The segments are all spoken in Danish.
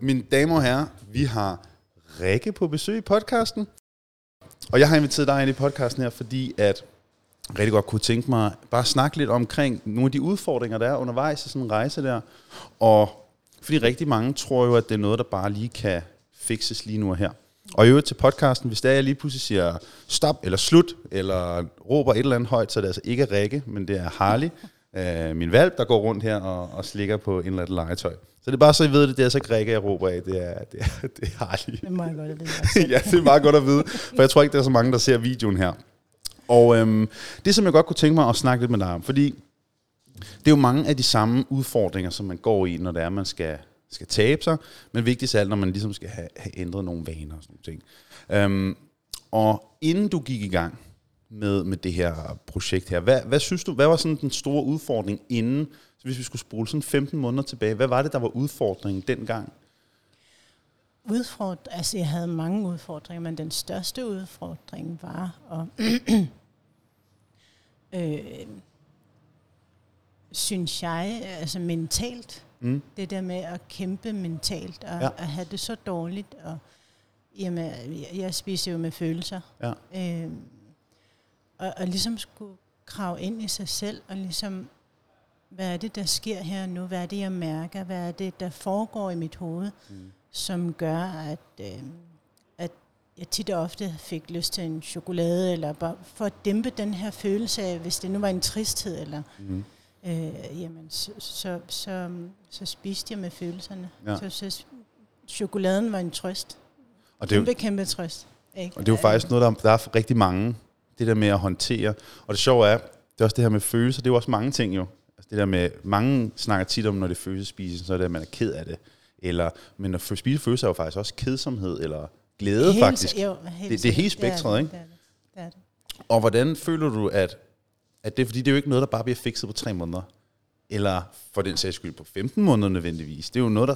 mine damer og herrer, vi har Rikke på besøg i podcasten. Og jeg har inviteret dig ind i podcasten her, fordi at jeg rigtig godt kunne tænke mig bare at snakke lidt omkring nogle af de udfordringer, der er undervejs i sådan en rejse der. Og fordi rigtig mange tror jo, at det er noget, der bare lige kan fikses lige nu og her. Og i øvrigt til podcasten, hvis der jeg lige pludselig siger stop eller slut, eller råber et eller andet højt, så er det altså ikke Rikke, men det er Harley, øh, min valp, der går rundt her og, og slikker på en eller anden legetøj. Så det er bare så I ved det, det er så Rikke, jeg råber af, det er, det er, det er Harley. Det må jeg godt at vide. ja, det er meget godt at vide, for jeg tror ikke, der er så mange, der ser videoen her. Og øhm, det, som jeg godt kunne tænke mig at snakke lidt med dig om, fordi det er jo mange af de samme udfordringer, som man går i, når det er, man skal, skal tabe sig, men vigtigst af alt, når man ligesom skal have, have ændret nogle vaner og sådan nogle ting. Øhm, og inden du gik i gang med, med det her projekt her, hvad, hvad synes du, hvad var sådan den store udfordring inden, så hvis vi skulle spole sådan 15 måneder tilbage, hvad var det, der var udfordringen dengang? Udfordring, altså jeg havde mange udfordringer, men den største udfordring var at, øh, synes jeg, altså mentalt, Mm. det der med at kæmpe mentalt, og Ja. at have det så dårligt, og jamen, jeg, jeg spiser jo med følelser, Ja. øh, og, og ligesom skulle krave ind i sig selv, og ligesom, hvad er det, der sker her nu? Hvad er det, jeg mærker? Hvad er det, der foregår i mit hoved, Mm. som gør, at, øh, at jeg tit og ofte fik lyst til en chokolade, eller bare for at dæmpe den her følelse af, hvis det nu var en tristhed, eller Mm. øh, jamen, så, så, så, så spiste jeg med følelserne. Ja. Så, så chokoladen var en trøst. Og det er jo, Kæmpe, kæmpe trøst. Ikke? Og det er jo faktisk noget, der, der er rigtig mange, det der med at håndtere. Og det sjove er, det er også det her med følelser, det er jo også mange ting jo. Altså det der med, mange snakker tit om, når det er følelsespise, så er det, at man er ked af det. Eller, men at spise følelser er jo faktisk også kedsomhed, eller glæde Helt- faktisk. Jo, helt Det- det er hele spektret, ikke? Det er det. det, er det. Og hvordan føler du, at, at det, fordi det er jo ikke noget, der bare bliver fikset på tre måneder, eller for den sags skyld på 15 måneder nødvendigvis. Det er jo noget, der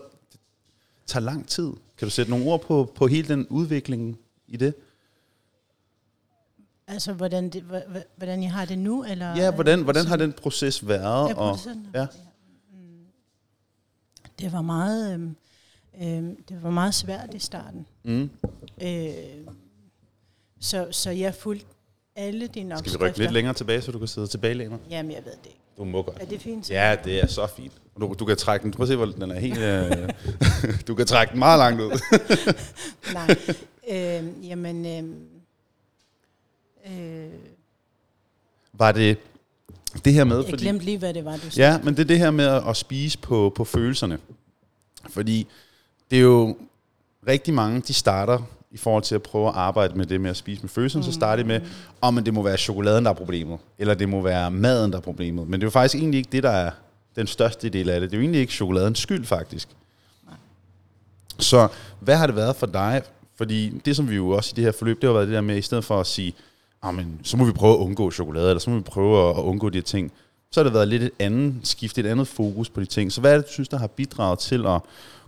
tager lang tid. Kan du sætte nogle ord på, på hele den udvikling i det? Altså, hvordan, det, hvordan jeg har det nu? Eller, Ja, hvordan, hvordan har den proces været? Ja, og, ja. Mm. Det var meget, øhm, det var meget svært i starten. Mm. Øh, så, så jeg fulgte alle dine Skal vi opskrifter. rykke lidt længere tilbage, så du kan sidde tilbage længere? Jamen, jeg ved det ikke. Du må godt. Er det fint? Ja, det er så fint. Du, du kan trække den. Prøv at se, hvor den er helt... Øh, du kan trække den meget langt ud. Nej. øh, jamen, øh, øh, Var det det her med... jeg glemte lige, hvad det var, du sagde. Ja, men det er det her med at spise på, på følelserne. Fordi det er jo rigtig mange, de starter i forhold til at prøve at arbejde med det med at spise med følelserne, mm. så starter de med, om oh, det må være chokoladen, der er problemet, eller det må være maden, der er problemet. Men det er jo faktisk egentlig ikke det, der er den største del af det. Det er jo egentlig ikke chokoladens skyld, faktisk. Nej. Så hvad har det været for dig? Fordi det, som vi jo også i det her forløb, det har været det der med, i stedet for at sige, men, så må vi prøve at undgå chokolade, eller så må vi prøve at, at undgå de her ting, så har det været lidt et andet skift, et andet fokus på de ting. Så hvad er det, du synes, der har bidraget til at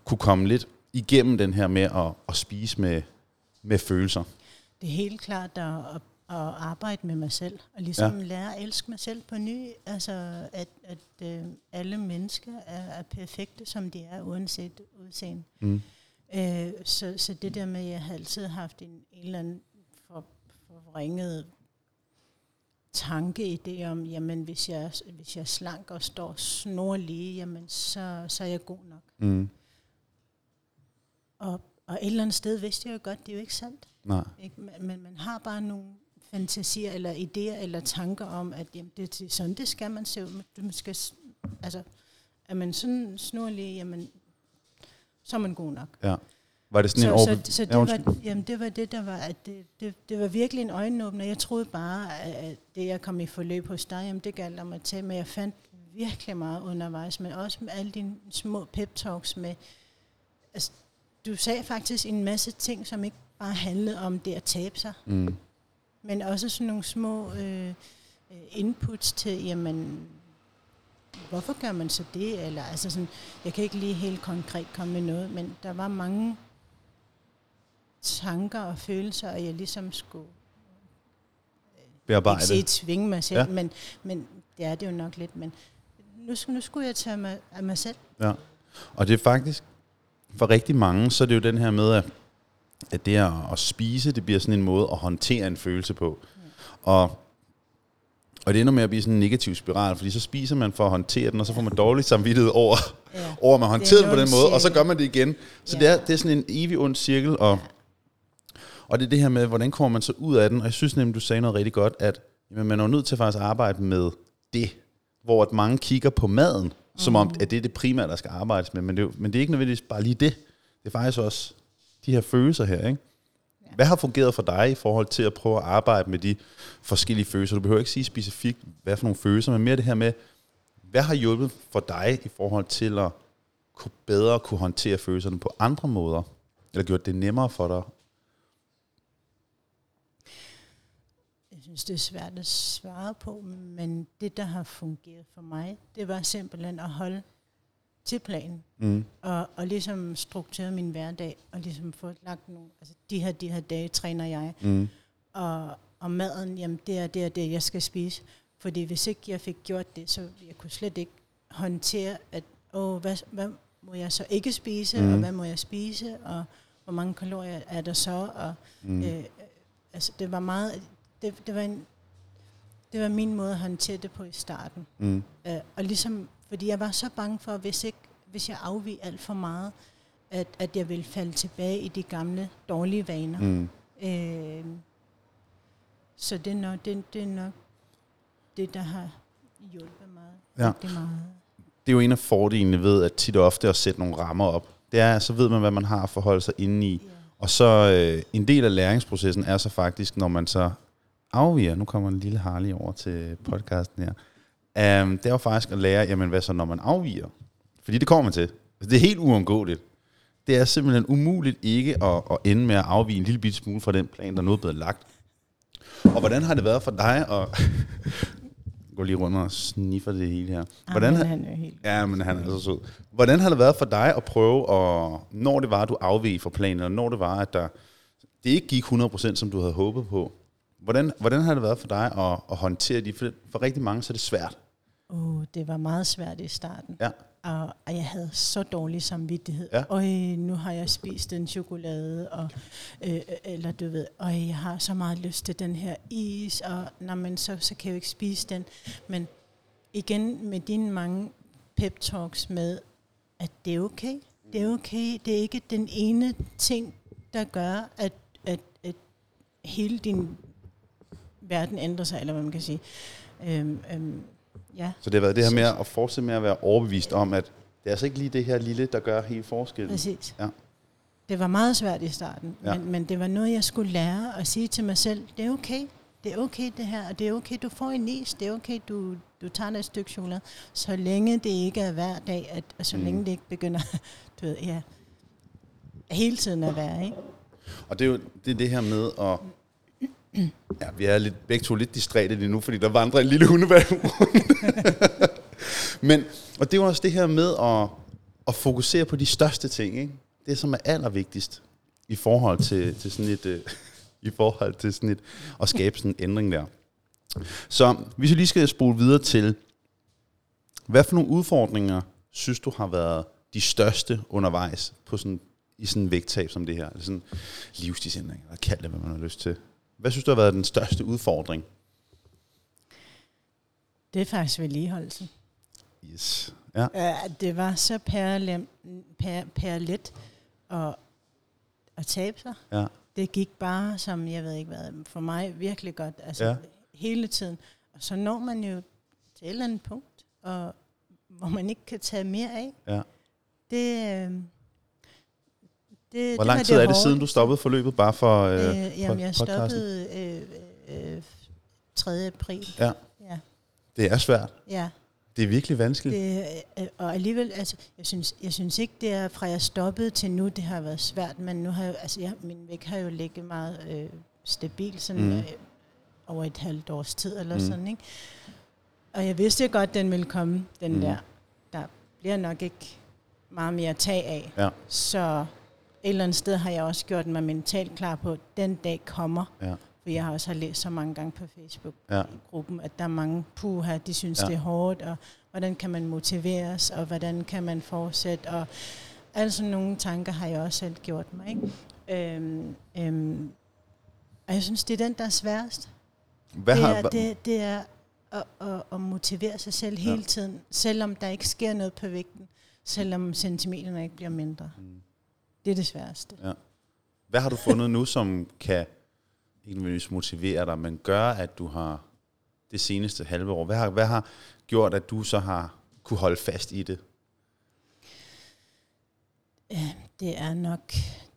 kunne komme lidt igennem den her med at, at spise med, med følelser? Det er helt klart at, at, at arbejde med mig selv, og ligesom ja. lære at elske mig selv på ny. Altså, at, at øh, alle mennesker er, er perfekte, som de er, uanset udseende. Mm. Øh, så, så det der med, at jeg har altid haft en, en eller anden for, forvrænget tanke i det om, jamen hvis jeg, hvis jeg er slank og står snorlige, jamen så, så er jeg god nok. Mm. Og, og et eller andet sted vidste jeg jo godt, det er jo ikke sandt. Nej. Ikke? Men, men man har bare nogle fantasier eller idéer eller tanker om, at jamen, det, det, sådan det skal man se ud. Man skal, altså, er man sådan snorlig, jamen, så er man god nok. Ja. Var det sådan Så, en så, overbe- så Ja, det, var, jamen, det var det, der var, at det, det, det var virkelig en øjenåbner. Jeg troede bare, at det, jeg kom i forløb hos dig, jamen, det galt om at tage, men jeg fandt virkelig meget undervejs, men også med alle dine små pep-talks med, altså, du sagde faktisk en masse ting, som ikke bare handlede om det at tabe sig, Mm. men også sådan nogle små øh, øh, inputs til, jamen, hvorfor gør man så det? Eller, altså sådan, jeg kan ikke lige helt konkret komme med noget, men der var mange tanker og følelser, og jeg ligesom skulle Bearbejde. ikke sige tvinge mig selv, Ja. ja. men, men det er det jo nok lidt. Men nu, nu skulle jeg tage mig af mig selv. Ja. Og det er faktisk, for rigtig mange, så er det jo den her med, at, at det at, at spise, det bliver sådan en måde at håndtere en følelse på. Og og det ender med at blive sådan en negativ spiral, fordi så spiser man for at håndtere den, og så får man dårlig samvittighed over, Ja. over at man håndterer den på en den måde, og så cirkel. gør man det igen. Så Ja. det, er, det er sådan en evig ond cirkel, og, og det er det her med, hvordan kommer man så ud af den? Og jeg synes nemlig, du sagde noget rigtig godt, at jamen, man er nødt til faktisk at arbejde med det, hvor at mange kigger på maden, som Mm. om, at det er det primære, der skal arbejdes med, men det, er men det er ikke nødvendigvis bare lige det. Det er faktisk også de her følelser her, ikke? Hvad har fungeret for dig i forhold til at prøve at arbejde med de forskellige følelser? Du behøver ikke sige specifikt, hvad for nogle følelser, men mere det her med, hvad har hjulpet for dig i forhold til at kunne bedre kunne håndtere følelserne på andre måder? Eller gjort det nemmere for dig? Synes, det er svært at svare på, men det, der har fungeret for mig, det var simpelthen at holde til planen, Mm. og, og ligesom strukturere min hverdag, og ligesom få lagt nogle, altså de her, de her dage træner jeg, Mm. og, og maden, jamen det er det, er det, jeg skal spise. Fordi hvis ikke jeg fik gjort det, så jeg kunne slet ikke håndtere, at åh, hvad, hvad må jeg så ikke spise, mm. og hvad må jeg spise, og hvor mange kalorier er der så, og Mm. Øh, altså det var meget, det, det var en, det var min måde at håndtere det på i starten. Mm. Øh, og ligesom, fordi jeg var så bange for, hvis ikke, hvis jeg afvig alt for meget, at, at jeg ville falde tilbage i de gamle dårlige vaner. Mm. Øh, så det er, nok, det, det er nok det, der har hjulpet mig Ja. rigtig meget. Det er jo en af fordelene ved at tit og ofte at sætte nogle rammer op. Det er, så ved man, hvad man har at forholde sig inde i. Ja. Og så øh, en del af læringsprocessen er så faktisk, når man så afviger, nu kommer en lille Harley over til podcasten her, um, det er jo faktisk at lære, jamen hvad så, når man afviger? Fordi det kommer man til. Altså, det er helt uundgåeligt. Det er simpelthen umuligt ikke at, at ende med at afvige en lille bitte smule fra den plan, der nu er blevet lagt. Og hvordan har det været for dig at... gå lige rundt og sniffer det hele her. Hvordan, har- han er helt Ja, men han er så sød. Hvordan har det været for dig at prøve, at, når det var, at du afveg fra planen, og når det var, at der, det ikke gik 100% som du havde håbet på, hvordan, hvordan har det været for dig at, at håndtere de? For, for rigtig mange så er det svært. Oh, det var meget svært i starten. Ja. Og, og jeg havde så dårlig samvittighed. Ja. Og nu har jeg spist den chokolade, og, øh, eller du ved, og jeg har så meget lyst til den her is, og når man så, så kan jeg jo ikke spise den. Men igen med dine mange pep talks med, at det er okay. Det er okay. Det er ikke den ene ting, der gør, at, at, at hele din verden ændrer sig, eller hvad man kan sige. Øhm, øhm, ja. Så det har været det her med at fortsætte med at være overbevist om, at det er altså ikke lige det her lille, der gør helt forskellen. Præcis. Ja. Det var meget svært i starten, Ja. men, men det var noget, jeg skulle lære at sige til mig selv, det er okay, det er okay det her, og det er okay, du får en is, det er okay, du, du tager et stykke chokolade, så længe det ikke er hver dag, at, og så Mm. mm. længe det ikke begynder, du ved, ja, hele tiden at være, ikke? Og det er jo det, er det her med at... Ja, vi er lidt, begge to lidt distræte lige nu, fordi der vandrer en lille hundevalg rundt. Men, og det er jo også det her med at, at fokusere på de største ting, ikke? Det, som er allervigtigst i forhold til, til sådan et... Øh, i forhold til sådan et, at skabe sådan en ændring der. Så hvis vi lige skal spole videre til, hvad for nogle udfordringer synes du har været de største undervejs på sådan, i sådan en vægttab som det her? Eller sådan livsstilsændring, eller kald det, hvad man har lyst til. Hvad synes du har været den største udfordring? Det er faktisk vedligeholdelsen. Yes. Ja. Ja, det var så perlem, per, perlet at, at tabe sig. Ja. Det gik bare, som jeg ved ikke hvad, for mig virkelig godt, altså ja. hele tiden. Og så når man jo til et eller andet punkt, og, hvor man ikke kan tage mere af. Ja. Det, øh, det, Hvor det lang tid er det siden, du stoppede forløbet bare for øh, Øh, jamen, jeg podcasten? stoppede øh, øh, 3. april. Ja. Ja, Det er svært. ja. Det er virkelig vanskeligt. Det, øh, og alligevel, altså, jeg synes, jeg synes ikke, det er fra jeg stoppede til nu, det har været svært, men nu har jeg, altså, jeg, min vægt har jo ligget meget øh, stabil, sådan Mm. øh, over et halvt års tid eller Mm. sådan, ikke? Og jeg vidste godt, den ville komme, den Mm. der. Der bliver nok ikke meget mere at tage af. Ja. Så et eller andet sted har jeg også gjort mig mentalt klar på, at den dag kommer. Ja. For jeg har også har læst så mange gange på Facebook Ja. i gruppen, at der er mange puha, de synes, Ja. ja. det er hårdt, og hvordan kan man motiveres, og hvordan kan man fortsætte, og Altså nogle tanker har jeg også selv gjort mig. Ikke? Øhm, øhm, og jeg synes, det er den, der er sværest. Hvad det, har, er, det, det er at, at, at motivere sig selv hele tiden, selvom der ikke sker noget på vægten, selvom centimeterne ikke bliver mindre. Mm. Det er det sværeste. Ja. Hvad har du fundet nu, som kan ikke nødvendigvis motivere dig, men gør, at du har det seneste halve år, hvad har, hvad har gjort, at du så har kunne holde fast i det? Det er nok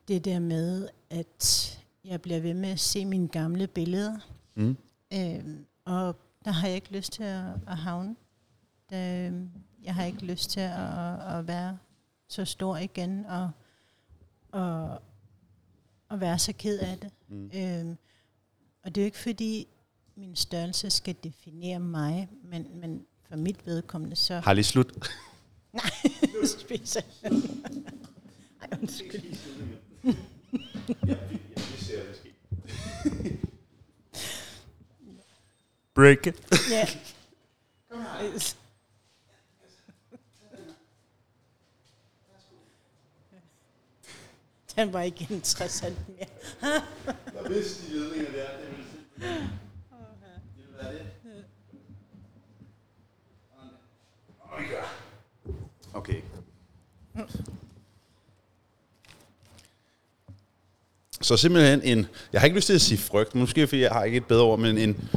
det der med, at jeg bliver ved med at se mine gamle billeder. Mm. Øhm, og der har jeg ikke lyst til at, at havne. Der, jeg har ikke lyst til at, at være så stor igen, og, og, og være så ked af det. Mm. Øhm, og det er jo ikke fordi, min størrelse skal definere mig, men, men for mit vedkommende så... Har lige slut? Nej, nu spiser jeg. Ej, undskyld. Break it. Ja. Den var ikke interessant mere. Hvad vidste de ledninger der? Det vil være det. Okay. Så simpelthen en, jeg har ikke lyst til at sige frygt, måske fordi jeg har ikke et bedre ord, men en,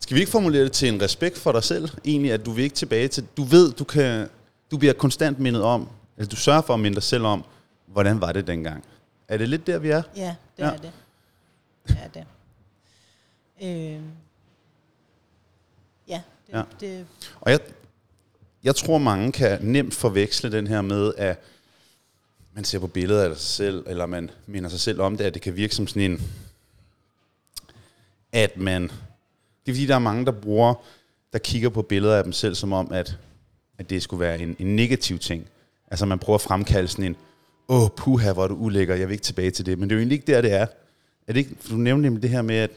skal vi ikke formulere det til en respekt for dig selv, egentlig, at du vil ikke tilbage til, du ved, du kan, du bliver konstant mindet om, eller du sørger for at minde dig selv om, hvordan var det dengang? Er det lidt der, vi er? Ja, det Ja. er det. Det er det. Øh, ja, det, ja. det Og jeg, jeg tror, mange kan nemt forveksle den her med, at man ser på billeder af sig selv, eller man minder sig selv om det, at det kan virke som sådan en, at man, det er fordi, der er mange, der bruger, der kigger på billeder af dem selv, som om, at, at det skulle være en, en negativ ting. Altså man prøver at fremkalde sådan en, åh, oh, puha, hvor er du ulækker, jeg vil ikke tilbage til det. Men det er jo egentlig ikke der, det er. er det ikke, for du nævnte nemlig det her med, at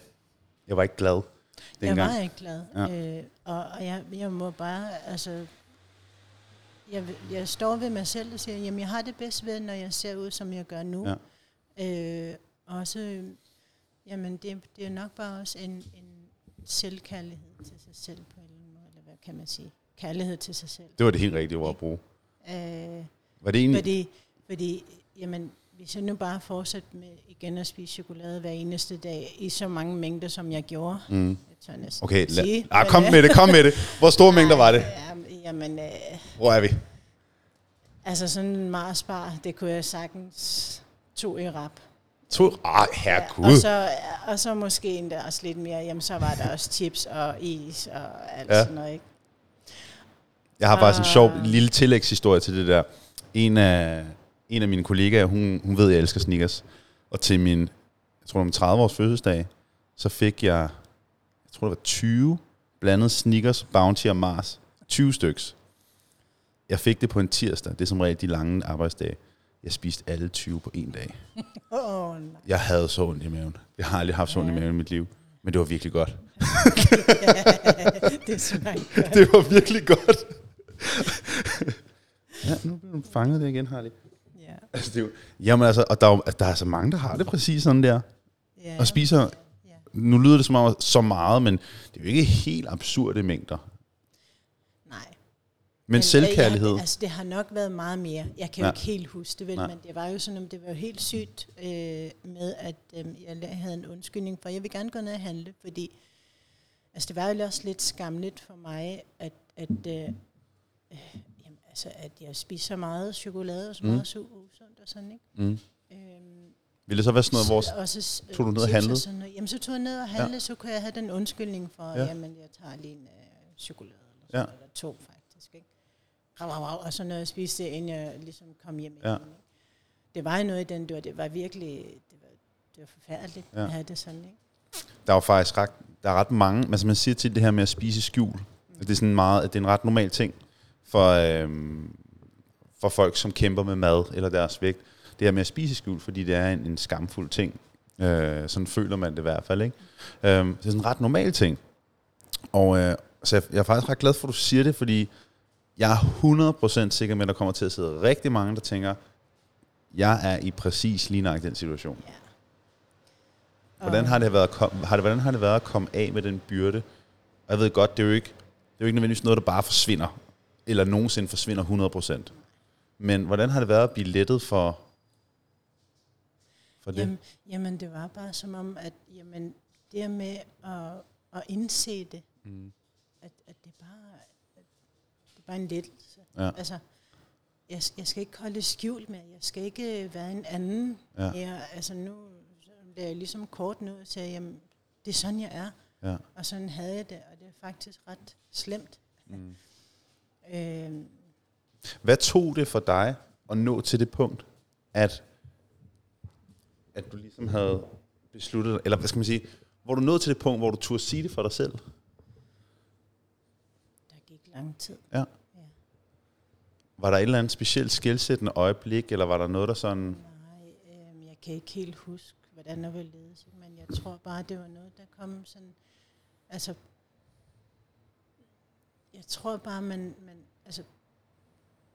jeg var ikke glad jeg dengang. var ikke glad. Ja. Øh, og og jeg, jeg må bare, altså, jeg, jeg står ved mig selv og siger, jamen jeg har det bedst ved, når jeg ser ud, som jeg gør nu. Ja. Øh, også, jamen det, det er nok bare også en, en selvkærlighed til sig selv på en eller anden måde, eller hvad kan man sige? Kærlighed til sig selv. Det var det helt rigtige ord at bruge. Øh, Var det egentlig, Fordi, fordi jamen, hvis jeg nu bare fortsætter med igen at spise chokolade hver eneste dag, i så mange mængder, som jeg gjorde, Mm. jeg tør næsten Okay, lad, sige, ah, kom med det, kom med det. Hvor store mængder var det? Ja, jamen, øh, Hvor er vi? altså sådan en Marsbar, det kunne jeg sagtens to i rap. To? Og, herregud. så, og så måske endda også lidt mere, jamen så var der også chips og is og alt Ja. ja. sådan noget, ikke? Jeg har faktisk en sjov Ah. lille tillægshistorie til det der. En af, en af mine kollegaer, hun, hun ved, at jeg elsker sneakers. Og til min, jeg tror det var min 30 års fødselsdag, så fik jeg, jeg tror det var 20 blandet sneakers, Bounty og Mars. 20 styks. Jeg fik det på en tirsdag. Det er som regel de lange arbejdsdage. Jeg spiste alle 20 på en dag. Åh, oh, nej. Jeg havde så ondt i maven. Jeg har aldrig haft så ondt i Ja. maven i mit liv. Men det var virkelig godt. det er sådan godt. Det var virkelig godt. ja, nu bliver du fanget det igen, Harley. Altså, det er jo, jamen altså, og der er, jo- der er så mange, der har det præcis sådan der. Ja. Og spiser, Ja. nu lyder det som om så meget, men det er jo ikke helt absurde mængder. Nej. Men, men selvkærlighed. Jeg, altså, det har nok været meget mere. Jeg kan Ja. jo ikke helt huske det, vel, Nej. men det var jo sådan, at det var jo helt sygt øh, med, at øh, jeg havde en undskyldning for, jeg vil gerne gå ned og handle, fordi altså, det var jo også lidt skamligt for mig, at, at, øh, øh, altså, at jeg spiser så meget chokolade og så Mm. meget mm. usundt og sådan, ikke? Mm. Øhm, Vil det så være sådan noget, vores... også, s- tog du ned og handlede? sådan noget. Jamen, så tog jeg ned og handlede, ja. så kunne jeg have den undskyldning for, Ja. ja. jamen, jeg tager lige en øh, chokolade eller, sådan Ja. eller to faktisk, ikke? Rav, rav, rav, og så noget jeg spiste, inden jeg ligesom kom hjem Ja. igen. Ikke? Det var noget i den dør, det var virkelig, det var, det var forfærdeligt Ja. at have det sådan, ikke? Der er jo faktisk ret, der er ret mange... Altså man siger til det her med at spise i skjul. At det er sådan meget, at det er en ret normal ting for, øhm, for folk, som kæmper med mad eller deres vægt. Det her med at spise skjul, fordi det er en, en skamfuld ting. Øh, sådan føler man det i hvert fald, ikke? Øhm, det er sådan en ret normal ting. Og øh, så jeg, jeg er faktisk ret glad for, at du siger det, fordi Jeg er 100% sikker med, at der kommer til at sidde rigtig mange, der tænker, jeg er i præcis lige nok den situation. Ja. Hvordan har det været, har det, hvordan har det været at komme af med den byrde? Og jeg ved godt, det er jo ikke, det er jo ikke nødvendigvis noget, der bare forsvinder, eller nogensinde forsvinder 100%. Men hvordan har det været at blive lettet for, for det? Jamen, jamen, det var bare som om, at jamen, det med at, at indse det, Mm. at, at det bare, at det bare en lettelse. Ja. Altså, jeg, jeg skal ikke holde skjult med, jeg skal ikke være en anden. Ja. Jeg, altså nu bliver jeg ligesom kort nu og siger, jamen, det er sådan, jeg er. Ja. Og sådan havde jeg det, og det er faktisk ret slemt. Mm. Øh, Hvad tog det for dig at nå til det punkt, at, at du ligesom havde besluttet, eller hvad skal man sige, hvor du nåede til det punkt, hvor du turde sige det for dig selv? der gik lang tid. Ja. Ja. Var der et eller andet specielt skældsættende øjeblik, eller var der noget, der sådan... Nej, øh, jeg kan ikke helt huske, hvordan det var ledes, men jeg tror bare, det var noget, der kom sådan, altså, jeg tror bare, man, man altså,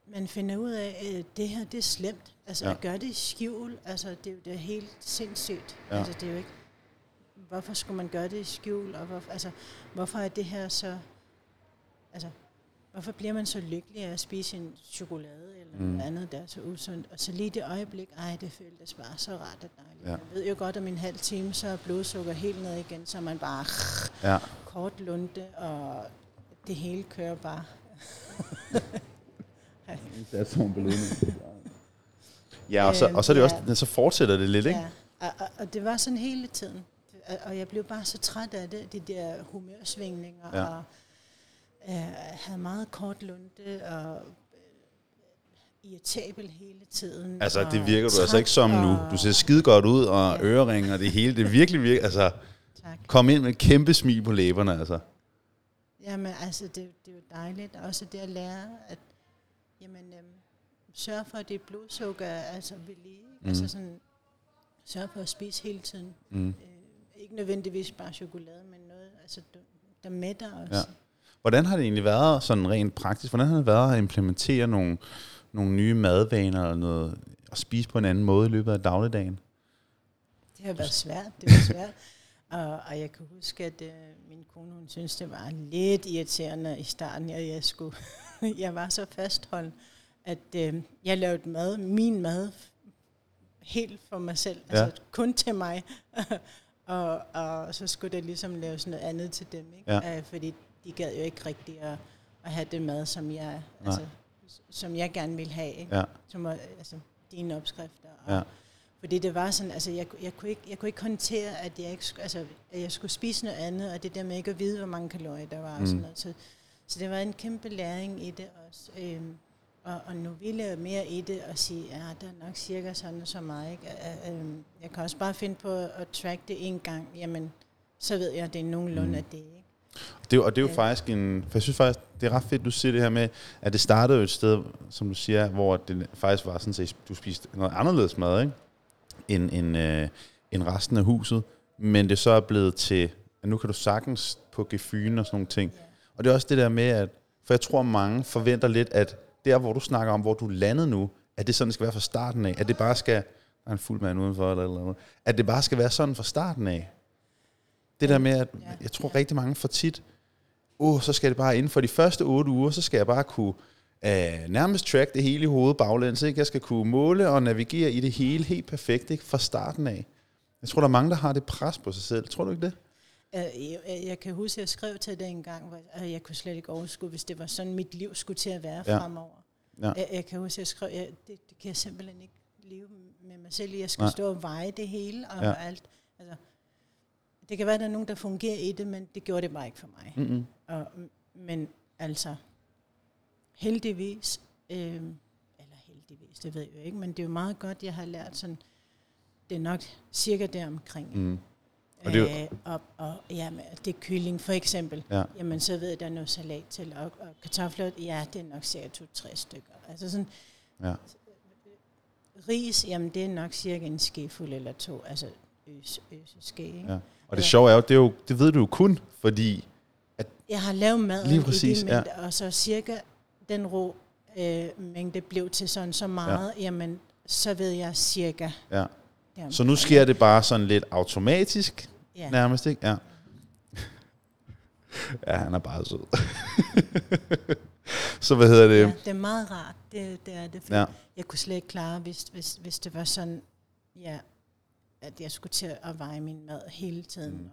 man finder ud af, at det her, det er slemt. Altså, Ja. at gøre det i skjul, altså, det er jo det er helt sindssygt. Ja. Altså, det er jo ikke, hvorfor skulle man gøre det i skjul, og hvorfor, altså, hvorfor er det her så, altså, hvorfor bliver man så lykkelig af at spise en chokolade eller Mm. noget andet, der er så usundt? Og så lige det øjeblik, ej, det føltes bare så rart og dejligt. Ja. Man ved jo godt, om en halv time, så er blodsukker helt ned igen, så man bare Ja. kort lunde, og det hele kører bare. Ja, og så, og så er det Øhm, også, ja. så fortsætter det lidt, ikke? Ja, og, og, og det var sådan hele tiden. Og- jeg blev bare så træt af det, de der humørsvingninger, Ja. ja. og øh, havde meget kort lunde, og øh, irritabel hele tiden. Altså, det virker du altså ikke som nu. Du ser skide godt ud, og Ja. øreringe og det hele. Det er virkelig, virkelig, altså, Tak. kom ind med et kæmpe smil på læberne, altså. Jamen, altså, det, det er jo dejligt også det at lære, at jamen, øhm, sørge for, at det blodsukker er altså ved lige. Mm. Altså sådan, sørge for at spise hele tiden. Mm. Øh, ikke nødvendigvis bare chokolade, men noget, altså, der, mætter også. Ja. Hvordan har det egentlig været sådan rent praktisk? Hvordan har det været at implementere nogle, nogle nye madvaner eller noget, at spise på en anden måde i løbet af dagligdagen? Det har været svært, det var svært. og, og jeg kan huske, at øh, min kone, hun synes, det var lidt irriterende i starten, at jeg skulle, jeg var så fastholdt, at øh, jeg lavede mad, min mad, helt for mig selv, Ja. altså kun til mig. og, og så skulle der ligesom laves noget andet til dem, ikke? Ja. Øh, fordi de gad jo ikke rigtig at, at have det mad, som jeg, altså, som jeg gerne ville have. Ikke? Ja, Som altså, dine opskrifter. Og, ja, fordi det var sådan, altså jeg, jeg, kunne ikke, jeg kunne ikke håndtere, at jeg, ikke, altså, at jeg skulle spise noget andet, og det der med ikke at vide, hvor mange kalorier der var. Mm. Mm. Og sådan noget. Så, så det var en kæmpe læring i det også. Øhm, og, og nu vil jeg mere i det og sige, ja, der er nok cirka sådan og så meget. Ikke? Øh, øhm, jeg kan også bare finde på at track det en gang, jamen, så ved jeg, at det er nogenlunde Mm. mm. af det. Ikke? det, og det er jo Ja. faktisk en... For jeg synes faktisk, det er ret fedt, du siger det her med, at det startede jo et sted, som du siger, hvor det faktisk var sådan, at du spiste noget anderledes mad, ikke? End, end, øh, end resten af huset. Men det så er blevet til, at nu kan du sagtens på gefyne og sådan nogle ting. Og det er også det der med, at... For jeg tror, mange forventer lidt, at der, hvor du snakker om, hvor du landet nu, at det sådan skal være fra starten af. At det bare skal... Der er en fuld mand udenfor, eller, eller andet. At det bare skal være sådan fra starten af. Det der med, at jeg tror rigtig mange for tit, åh, oh, så skal det bare inden for de første otte uger, så skal jeg bare kunne øh, nærmest track det hele i hovedet baglæns. Ikke? Jeg skal kunne måle og navigere i det hele helt perfekt ikke? fra starten af. Jeg tror, der er mange, der har det pres på sig selv. Tror du ikke det? Øh, Jeg, jeg, kan huske, at jeg skrev til dig en gang, at jeg kunne slet ikke overskue, hvis det var sådan, mit liv skulle til at være Ja. fremover. Ja. Jeg, jeg kan huske, at jeg skrev, jeg, det, det kan jeg simpelthen ikke leve med mig selv. Jeg skal Nej. Stå og veje det hele og ja. alt. Altså, det kan være, at der er nogen, der fungerer i det, men det gjorde det bare ikke for mig. Mm-hmm. Og, men altså, heldigvis, øh, eller heldigvis, det ved jeg jo ikke, men det er jo meget godt, jeg har lært sådan, det er nok cirka der omkring. Mm. Og det Øh, og, og jamen, det er kylling for eksempel. Ja. Jamen, så ved jeg, der er noget salat til. Og, og kartofler, ja, det er nok cirka to-tre stykker. Altså sådan, Ja. ris, jamen, det er nok cirka en skefuld eller to. Altså, øs, øs ske, ikke? Ja. Og det Ja. sjove er jo, det, er jo, det ved du jo kun, fordi... Jeg har lavet mad Lige præcis, i de mængder, og så cirka den ro øh, mængde blev til sådan så meget, ja. jamen, så ved jeg cirka. Ja. Jamen, Så nu sker det bare sådan lidt automatisk, ja. nærmest, ikke? Ja. Ja, han er bare sød. så hvad hedder det? Ja, det er meget rart, det, det er det. Ja. Jeg kunne slet ikke klare, hvis, hvis, hvis det var sådan, ja, at jeg skulle til at veje min mad hele tiden. Mm.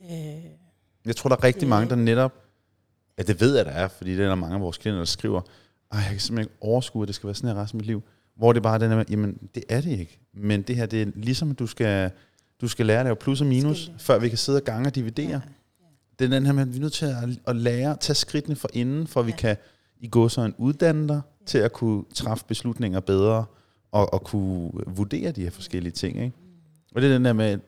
Og, øh, Jeg tror, der er rigtig Det- mange, der netop... Ja, det ved jeg, der er, fordi det er der mange af vores klienter, der skriver, Ej, jeg kan simpelthen ikke overskue, at det skal være sådan her resten af mit liv. Hvor det bare er den her, jamen, det er det ikke. Men det her, det er ligesom, at du skal, du skal lære at lave plus og minus, Skal det. før vi kan sidde og gange og dividere. ja, Det er den her med, at vi er nødt til at, at lære, tage skridtene for inden, for at vi Ja. kan i gå så en uddanne dig til at kunne træffe beslutninger bedre, og, og kunne vurdere de her forskellige ting. Ikke? Og det er den der med,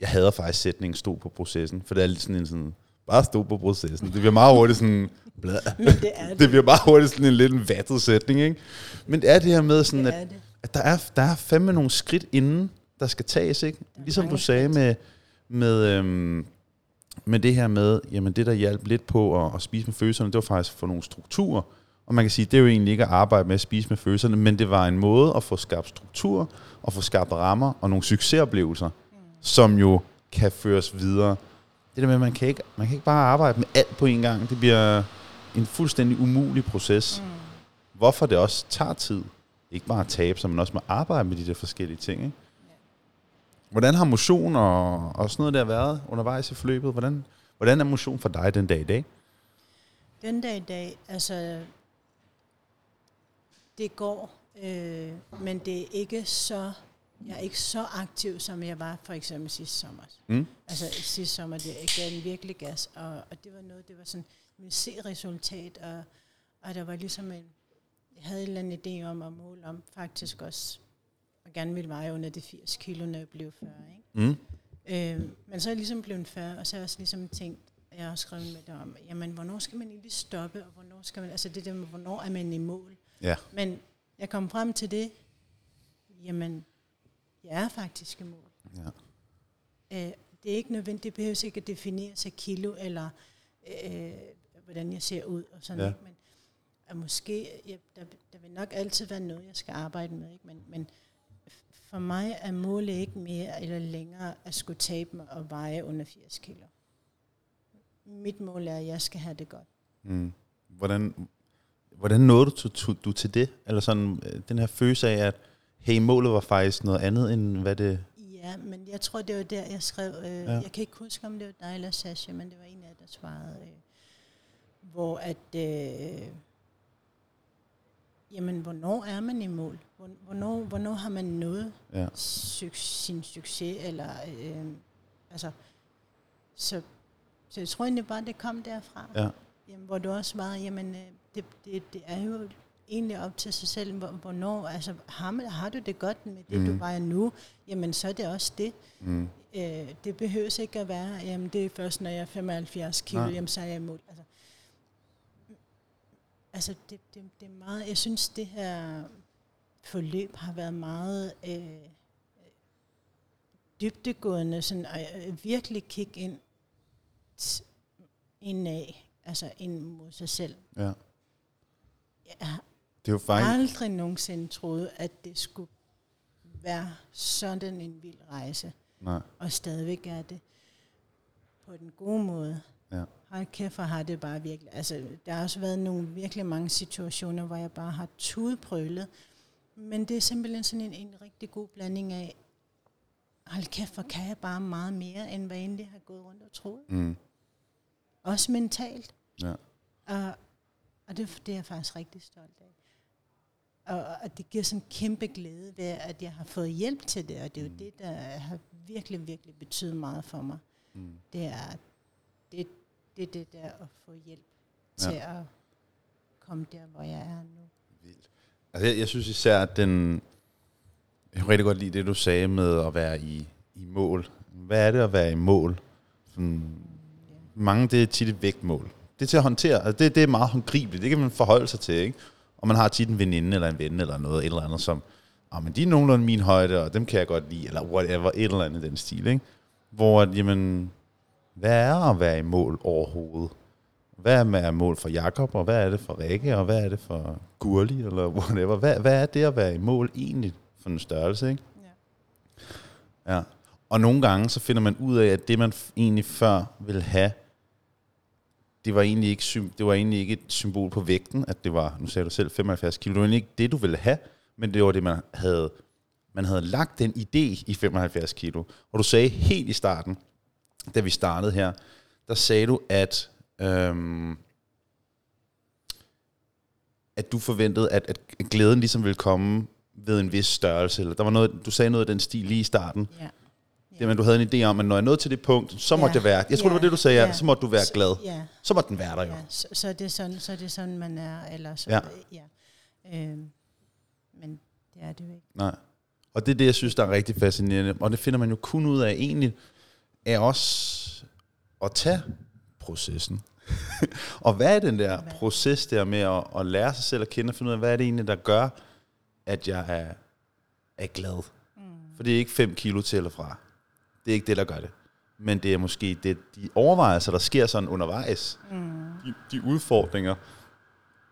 jeg hader faktisk sætningen stå på processen, for det er lidt sådan en sådan, bare stå på processen. Det bliver meget hurtigt sådan, blæh. men det er det. det bliver bare hurtigt sådan en lidt en vattet sætning, ikke? Men det er det her med sådan, det at er det. at der er, der er fandme nogle skridt inden, der skal tages, ikke? Ligesom du sagde med, med, øhm, med det her med, jamen det der hjalp lidt på at, at spise med følelserne, det var faktisk for nogle strukturer. Og man kan sige, det er jo egentlig ikke at arbejde med at spise med følelserne, men det var en måde at få skabt struktur, og få skabt rammer og nogle succesoplevelser, mm. som jo kan føres videre. Det der med, at man kan ikke, man kan ikke bare arbejde med alt på en gang. Det bliver en fuldstændig umulig proces. Mm. Hvorfor det også tager tid. Ikke bare at tabe sig, men også med at arbejde med de der forskellige ting. Ikke? Hvordan har motion og, og sådan noget der været undervejs i forløbet? Hvordan, hvordan er motion for dig den dag i dag? Den dag i dag, altså, det går, øh, men det er ikke så, jeg er ikke så aktiv, som jeg var for eksempel sidste sommer. Mm? Altså sidste sommer, det gav en virkelig gas, og, og det var noget, det var sådan, ville se resultat, og, og der var ligesom en, jeg havde en eller anden idé om at måle om, faktisk også, og gerne ville veje under de 80 kilo, når jeg blev 40, ikke? Mm? Øh, men så er jeg ligesom blevet 40, og så har jeg også ligesom tænkt, jeg har skrevet med det om, jamen hvornår skal man egentlig stoppe, og hvornår skal man, altså det der med, hvornår er man i mål. Ja. Men jeg kom frem til det, jamen, er faktisk i mål. ja. Øh, det er ikke nødvendigt, det behøver ikke at definere sig kilo, eller øh, hvordan jeg ser ud, og sådan Ja. ikke? men at måske, ja, der, der vil nok altid være noget, jeg skal arbejde med, ikke? Men, men for mig er målet ikke mere eller længere at skulle tabe mig og veje under 80 kilo. Mit mål er, at jeg skal have det godt. Mm. Hvordan, hvordan nåede du, til- til- du til det? Eller sådan øh, den her følelse af, at hey, målet var faktisk noget andet, end hvad det... Ja, men jeg tror, det var der, jeg skrev, øh, Ja. jeg kan ikke huske, om det var dig eller Sasha, men det var en af der svarede, øh, hvor at, øh, jamen, hvornår er man i mål? Hvor- Hvornår, hvornår har man nået Ja. suc- sin succes, eller, øh, altså, så, så jeg tror egentlig bare, det kom derfra. Ja. Jamen, hvor du også svarede, jamen, øh, det, det, det er jo egentlig op til sig selv, hvor- hvornår, altså, har, har du det godt med det, mm. du vejer nu, jamen, så er det også det. Mm. Øh, det behøves ikke at være, jamen, det er først, når jeg er 75 kilo, Nej. jamen, så er jeg i mål. Altså, altså det, det, det er meget, jeg synes, det her forløb har været meget øh, dybdegående, sådan, og øh, virkelig kigge ind indad, altså ind mod sig selv. ja. Jeg Det er jo faktisk... aldrig nogensinde troet, at det skulle være sådan en vild rejse, Nej. og stadigvæk er det på den gode måde. Ja. Hold kæft, hvor har det bare virkelig... Altså, der har også været nogle virkelig mange situationer, hvor jeg bare har tudprølet. Men det er simpelthen sådan en, en rigtig god blanding af, hold kæft, hvor kan jeg bare meget mere, end hvad jeg egentlig har gået rundt og troet. Mm. Også mentalt. Ja. Og, og det, det er jeg faktisk rigtig stolt af. Og, og det giver sådan en kæmpe glæde ved, at jeg har fået hjælp til det, og det er jo Mm. det, der har virkelig, virkelig betydet meget for mig. Mm. Det er det, det, det der at få hjælp til Ja. at komme der, hvor jeg er nu. Vildt. Altså, jeg, jeg synes især, at den... Jeg kan rigtig godt lide det, du sagde med at være i, i mål. Hvad er det at være i mål? Sådan, mange, det er tit et vægtmål. Det er til at håndtere. Altså, det, det er meget håndgribeligt. Det kan man forholde sig til, ikke? Og man har tit en veninde eller en ven eller noget, et eller andet, som, ah, men de er nogenlunde min højde, og dem kan jeg godt lide, eller whatever, et eller andet i den stil, ikke? Hvor, at, jamen, hvad er at være i mål overhovedet? Hvad er mål for Jakob, og hvad er det for Rikke, og hvad er det for Gurli, eller whatever? Hvad, hvad er det at være i mål egentlig for en størrelse, ikke? Ja. Ja. Og nogle gange, så finder man ud af, at det, man egentlig før ville have, det var egentlig ikke, det var egentlig ikke et symbol på vægten, at det var, nu sagde du selv, 75 kilo. Det var egentlig ikke det, du ville have, men det var det, man havde, man havde lagt den idé i 75 kilo. Og du sagde helt i starten, da vi startede her, der sagde du, at, øhm, at du forventede, at, at glæden ligesom ville komme ved en vis størrelse. Eller der var noget, du sagde noget af den stil lige i starten. Ja. Det, men du havde en idé om, at når jeg nåede til det punkt, så måtte Ja. det være, jeg tror, det var Ja. det, du sagde, ja. Ja. så måtte du være glad. Ja, Så måtte den være der jo. ja så, så, er det sådan, så er det sådan, man er. Eller så, Ja. ja. Øhm, men det er det jo ikke. Nej. Og det er det, jeg synes, der er rigtig fascinerende. Og det finder man jo kun ud af egentlig, er også at tage processen. og hvad er den der Hvad? proces der med at, at lære sig selv at kende og finde ud af, hvad er det egentlig, der gør, at jeg er, er glad? Mm. For det er ikke 5 kilo til eller fra. Det er ikke det, der gør det. Men det er måske det, de overvejelser, der sker sådan undervejs. Mm. De, de udfordringer,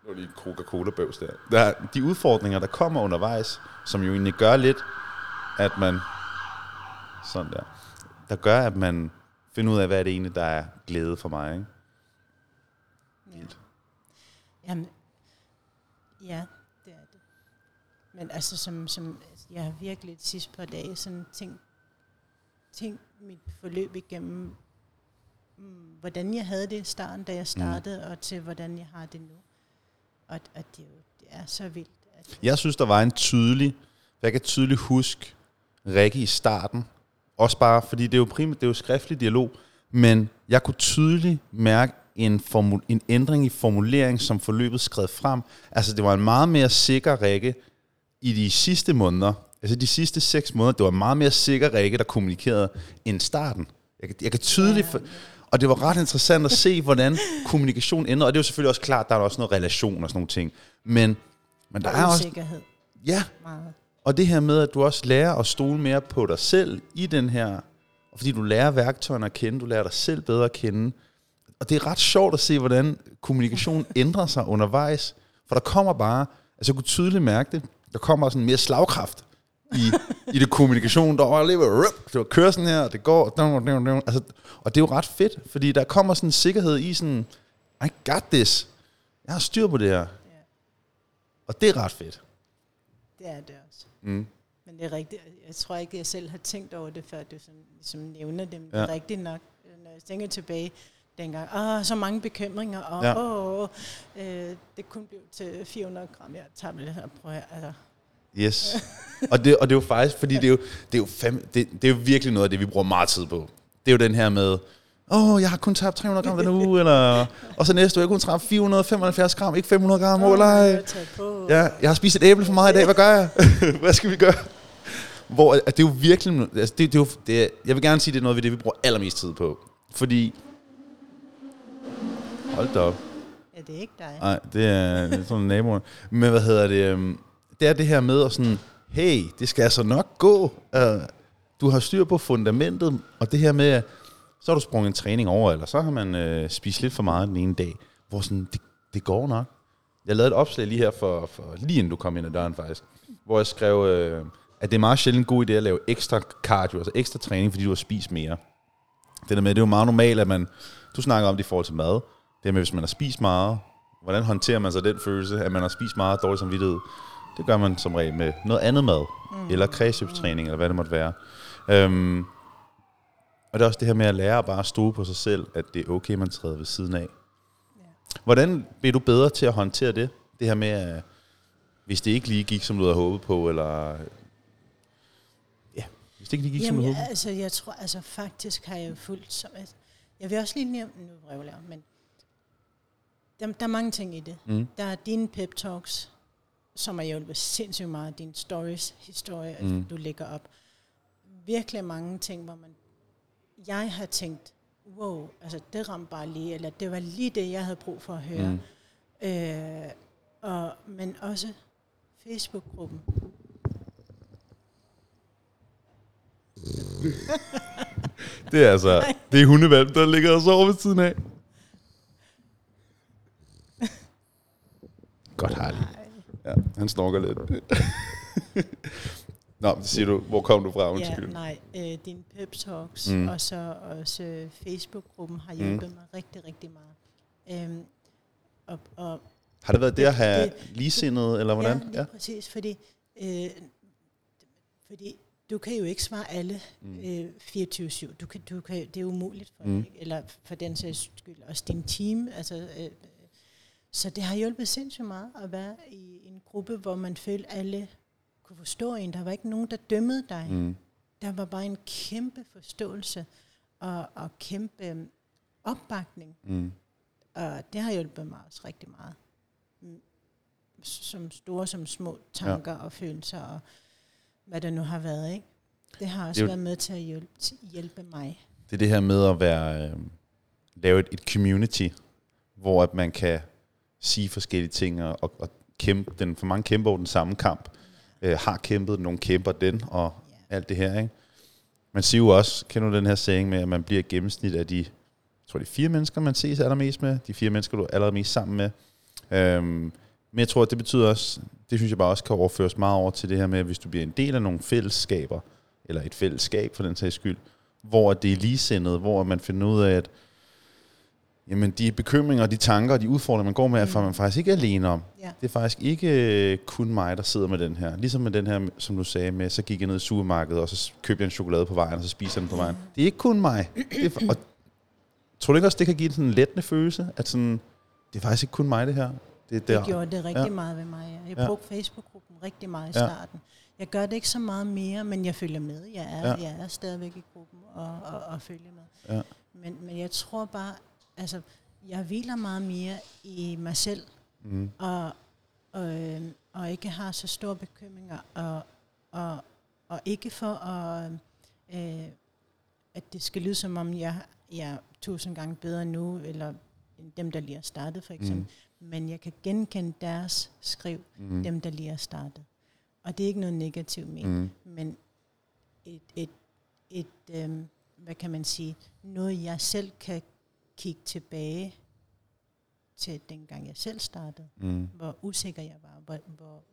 nu er lige Coca-Cola-bøvs der. der. er De udfordringer, der kommer undervejs, som jo egentlig gør lidt, at man, sådan der, der gør, at man finder ud af, hvad det egentlig, der er glæde for mig. Ikke? Ja. Jamen, ja, det er det. Men altså, som, som altså, jeg har virkelig de sidste par dage sådan tænkt, tænkt mit forløb igennem, mm, hvordan jeg havde det i starten, da jeg startede, mm. og til hvordan jeg har det nu. Og, og det, er jo, det er så vildt. At, Jeg synes, der var en tydelig, jeg kan tydeligt huske Rikke i starten, også bare, fordi det er jo primært, det er jo skriftlig dialog, men jeg kunne tydeligt mærke en, formul, en ændring i formulering, som forløbet skred frem. Altså, det var en meget mere sikker Rikke i de sidste måneder, altså de sidste seks måneder, det var meget mere sikker Rikke, der kommunikerede end starten. Jeg, kan- jeg kan tydeligt... For, og det var ret interessant at se, hvordan kommunikation ændrede, og det er jo selvfølgelig også klart, der er også noget relation og sådan nogle ting. Men, men der og er også... usikkerhed Ja, meget. og det her med, at du også lærer at stole mere på dig selv i den her, fordi du lærer værktøjerne at kende, du lærer dig selv bedre at kende. Og det er ret sjovt at se, hvordan kommunikation ændrer sig undervejs. For der kommer bare, altså jeg kunne tydeligt mærke det, der kommer sådan mere slagkraft i, i det kommunikation. Der det var kører sådan her, og det går, altså, og det er jo ret fedt, fordi der kommer sådan en sikkerhed i sådan, I got this. Jeg har styr på det her. Ja, Og det er ret fedt. det er det også. Mm. Men det er rigtigt. Jeg tror ikke, jeg selv har tænkt over det, før du sådan, ligesom nævner dem. Ja. Rigtigt nok. Når jeg tænker tilbage dengang, åh, så mange bekymringer, og Ja. ja. åh, øh, det kunne blive til 400 gram. Jeg tager det her, prøv at, altså, Yes. og, det, og det er jo faktisk, fordi det er jo, det er jo, fem, det, det er jo virkelig noget af det, vi bruger meget tid på. Det er jo den her med, åh, oh, jeg har kun tabt 300 gram den uge, eller, og så næste uge, jeg kun tabt 475 gram, ikke 500 gram, taget på. Ja, jeg har spist et æble for meget i dag, hvad gør jeg? hvad skal vi gøre? Hvor, at det er jo virkelig, altså det, det er jo, det er, jeg vil gerne sige, det er noget af det, vi bruger allermest tid på. Fordi, hold da op. Ja, det er ikke dig. Nej, det er, det er sådan naboerne. Men hvad hedder det? øhm, det er det her med at sådan, hey, det skal altså nok gå. Uh, du har styr på fundamentet, og det her med, at så har du sprunget en træning over, eller så har man øh, spist lidt for meget den ene dag, hvor sådan, det, det går nok. Jeg lavede et opslag lige her, for, for lige inden du kom ind ad døren faktisk, hvor jeg skrev, øh, at det er meget sjældent en god idé at lave ekstra cardio, altså ekstra træning, fordi du har spist mere. Det der med, det er jo meget normalt, at man, du snakker om det i forhold til mad, det her med, hvis man har spist meget, hvordan håndterer man så den følelse, at man har spist meget dårligt samvittighed? Det gør man som regel med noget andet mad, mm. eller kredsløbstræning, eller hvad det måtte være. Øhm, og det er også det her med at lære at bare stole på sig selv, at det er okay, man træder ved siden af. Ja. Hvordan bliver du bedre til at håndtere det? Det her med, at hvis det ikke lige gik, som du havde håbet på, eller... Ja, hvis det ikke lige gik, som du Jamen, havde håbet altså, jeg tror, altså faktisk har jeg fuldt som, altså, jeg vil også lige nævne, nu vrøvler jeg, men der, der er mange ting i det. Mm. Der er dine pep talks, som har hjulpet sindssygt meget, din stories, historie, mm. Du lægger op. Virkelig mange ting, hvor man, jeg har tænkt, wow, altså det ramte bare lige, eller det var lige det, jeg havde brug for at høre. Mm. Øh, og, men også Facebook-gruppen. Det er altså, det er hundevalp, der ligger og sover ved siden af. Godt Harley. Ja, han snorker lidt. Nå, det siger du. Hvor kom du fra? Undskyld. Ja, nej, øh, din Pep Talks mm. og så også øh, Facebook-gruppen har hjulpet mm. mig rigtig, rigtig meget. Øhm, og, og har det været det, det at have det, eller hvordan? Ja, lige ja. præcis, fordi, øh, fordi du kan jo ikke svare alle mm. øh, 24-7. Du kan, du kan, det er umuligt for mm. dig, eller for den sags skyld også din team. Altså, øh, så det har hjulpet sindssygt meget at være i en gruppe, hvor man følte, alle kunne forstå en. Der var ikke nogen, der dømmede dig. Mm. Der var bare en kæmpe forståelse og, og kæmpe øhm, opbakning. Mm. Og det har hjulpet mig også rigtig meget. Mm. Som store som små tanker ja. og følelser og hvad der nu har været. Ikke? Det har også det været med til at hjælpe, hjælpe mig. Det er det her med at være øh, lave et, et community, hvor at man kan sige forskellige ting og, og kæmpe den, for mange kæmper den samme kamp øh, har kæmpet, nogle kæmper den, og ja. alt det her. Ikke? Man siger jo også, kender du den her saying med, at man bliver gennemsnit af de, jeg tror det er fire mennesker, man ses allermest med, de fire mennesker, du er allermest sammen med. Øhm, men jeg tror, at det betyder også, det synes jeg bare også kan overføres meget over til det her med, at hvis du bliver en del af nogle fællesskaber, eller et fællesskab for den sags skyld, hvor det er ligesindet, hvor man finder ud af, at Jamen, de bekymringer, de tanker og de udfordringer, man går med, mm. er man faktisk ikke alene om. Ja. Det er faktisk ikke øh, kun mig, der sidder med den her. Ligesom med den her, som du sagde med, så gik jeg ned i supermarkedet, og så købte jeg en chokolade på vejen, og så spiser den på vejen. Det er ikke kun mig. Det er, og tror du ikke også, det kan give sådan en lettende følelse, at sådan, det er faktisk ikke kun mig, det her? Det, det, det gjorde det rigtig ja. meget ved mig. Jeg brugte ja. Facebook-gruppen rigtig meget i starten. Ja. Jeg gør det ikke så meget mere, men jeg følger med. Jeg er, ja. jeg er stadigvæk i gruppen og, og, og følger med. Ja. Men, men jeg tror bare, altså, jeg hviler meget mere i mig selv, mm. og, og, øh, og ikke har så store bekymringer, og, og, og ikke for at, øh, at det skal lyde som om, jeg, jeg er tusind gange bedre nu, eller end dem, der lige har startet, for eksempel. Mm. Men jeg kan genkende deres skriv, mm. dem, der lige har startet. Og det er ikke noget negativt med, mm. men et, et, et øh, hvad kan man sige, noget jeg selv kan kigge tilbage til dengang jeg selv startede, mm. hvor usikker jeg var, hvor, hvor,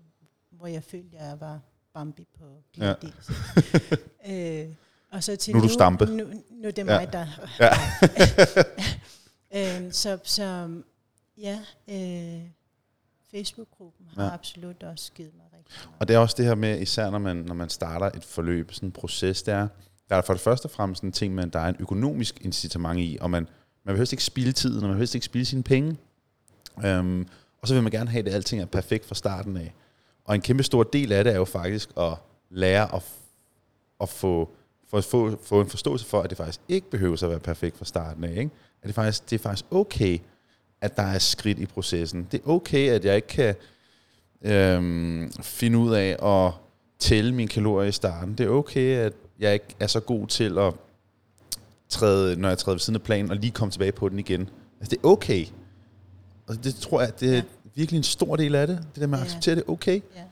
hvor jeg følte, jeg var Bambi på. Ja. øh, og så til nu, nu, du stampe. Nu, nu er det ja. mig, der... Ja. øh, så, så ja, øh, Facebook-gruppen har ja. absolut også givet mig rigtig meget. Og det er også det her med, især når man, når man starter et forløb, sådan en proces, der er, der er for det første og fremmest en ting med, at der er en økonomisk incitament i, og man, man vil helst ikke spille tiden, og man vil helst ikke spille sine penge. Øhm, og så vil man gerne have, at alting er perfekt fra starten af. Og en kæmpe stor del af det er jo faktisk at lære at, at få, for at få, få en forståelse for, at det faktisk ikke behøver at være perfekt fra starten af. Ikke? At det, faktisk, det er faktisk okay, at der er skridt i processen. Det er okay, at jeg ikke kan øhm, finde ud af at tælle mine kalorier i starten. Det er okay, at jeg ikke er så god til at træde, når jeg træder ved siden af planen, og lige komme tilbage på den igen. Altså, det er okay. Og det tror jeg, det er ja. virkelig en stor del af det. Det der med at ja. acceptere det okay. Ja.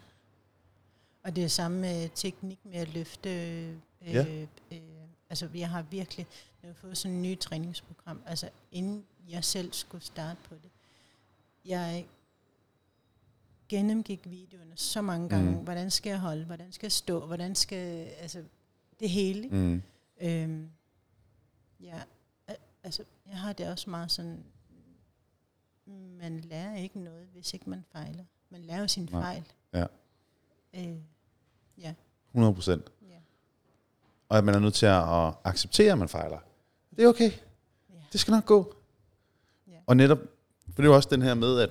Og det er samme med teknik med at løfte. Øh, ja. øh, altså, jeg har virkelig jeg har fået sådan et nyt træningsprogram. Altså, inden jeg selv skulle starte på det. Jeg gennemgik videoerne så mange gange. Mm. Hvordan skal jeg holde? Hvordan skal jeg stå? Hvordan skal... Altså, det hele. Mm. Øhm, Ja, altså jeg har det også meget sådan, man lærer ikke noget, hvis ikke man fejler. Man lærer sin Nej. fejl. Ja. Øh, ja. 100 procent. Ja. Og at man er nødt til at acceptere, at man fejler. Det er okay. Ja. Det skal nok gå. Ja. Og netop, for det er jo også den her med, at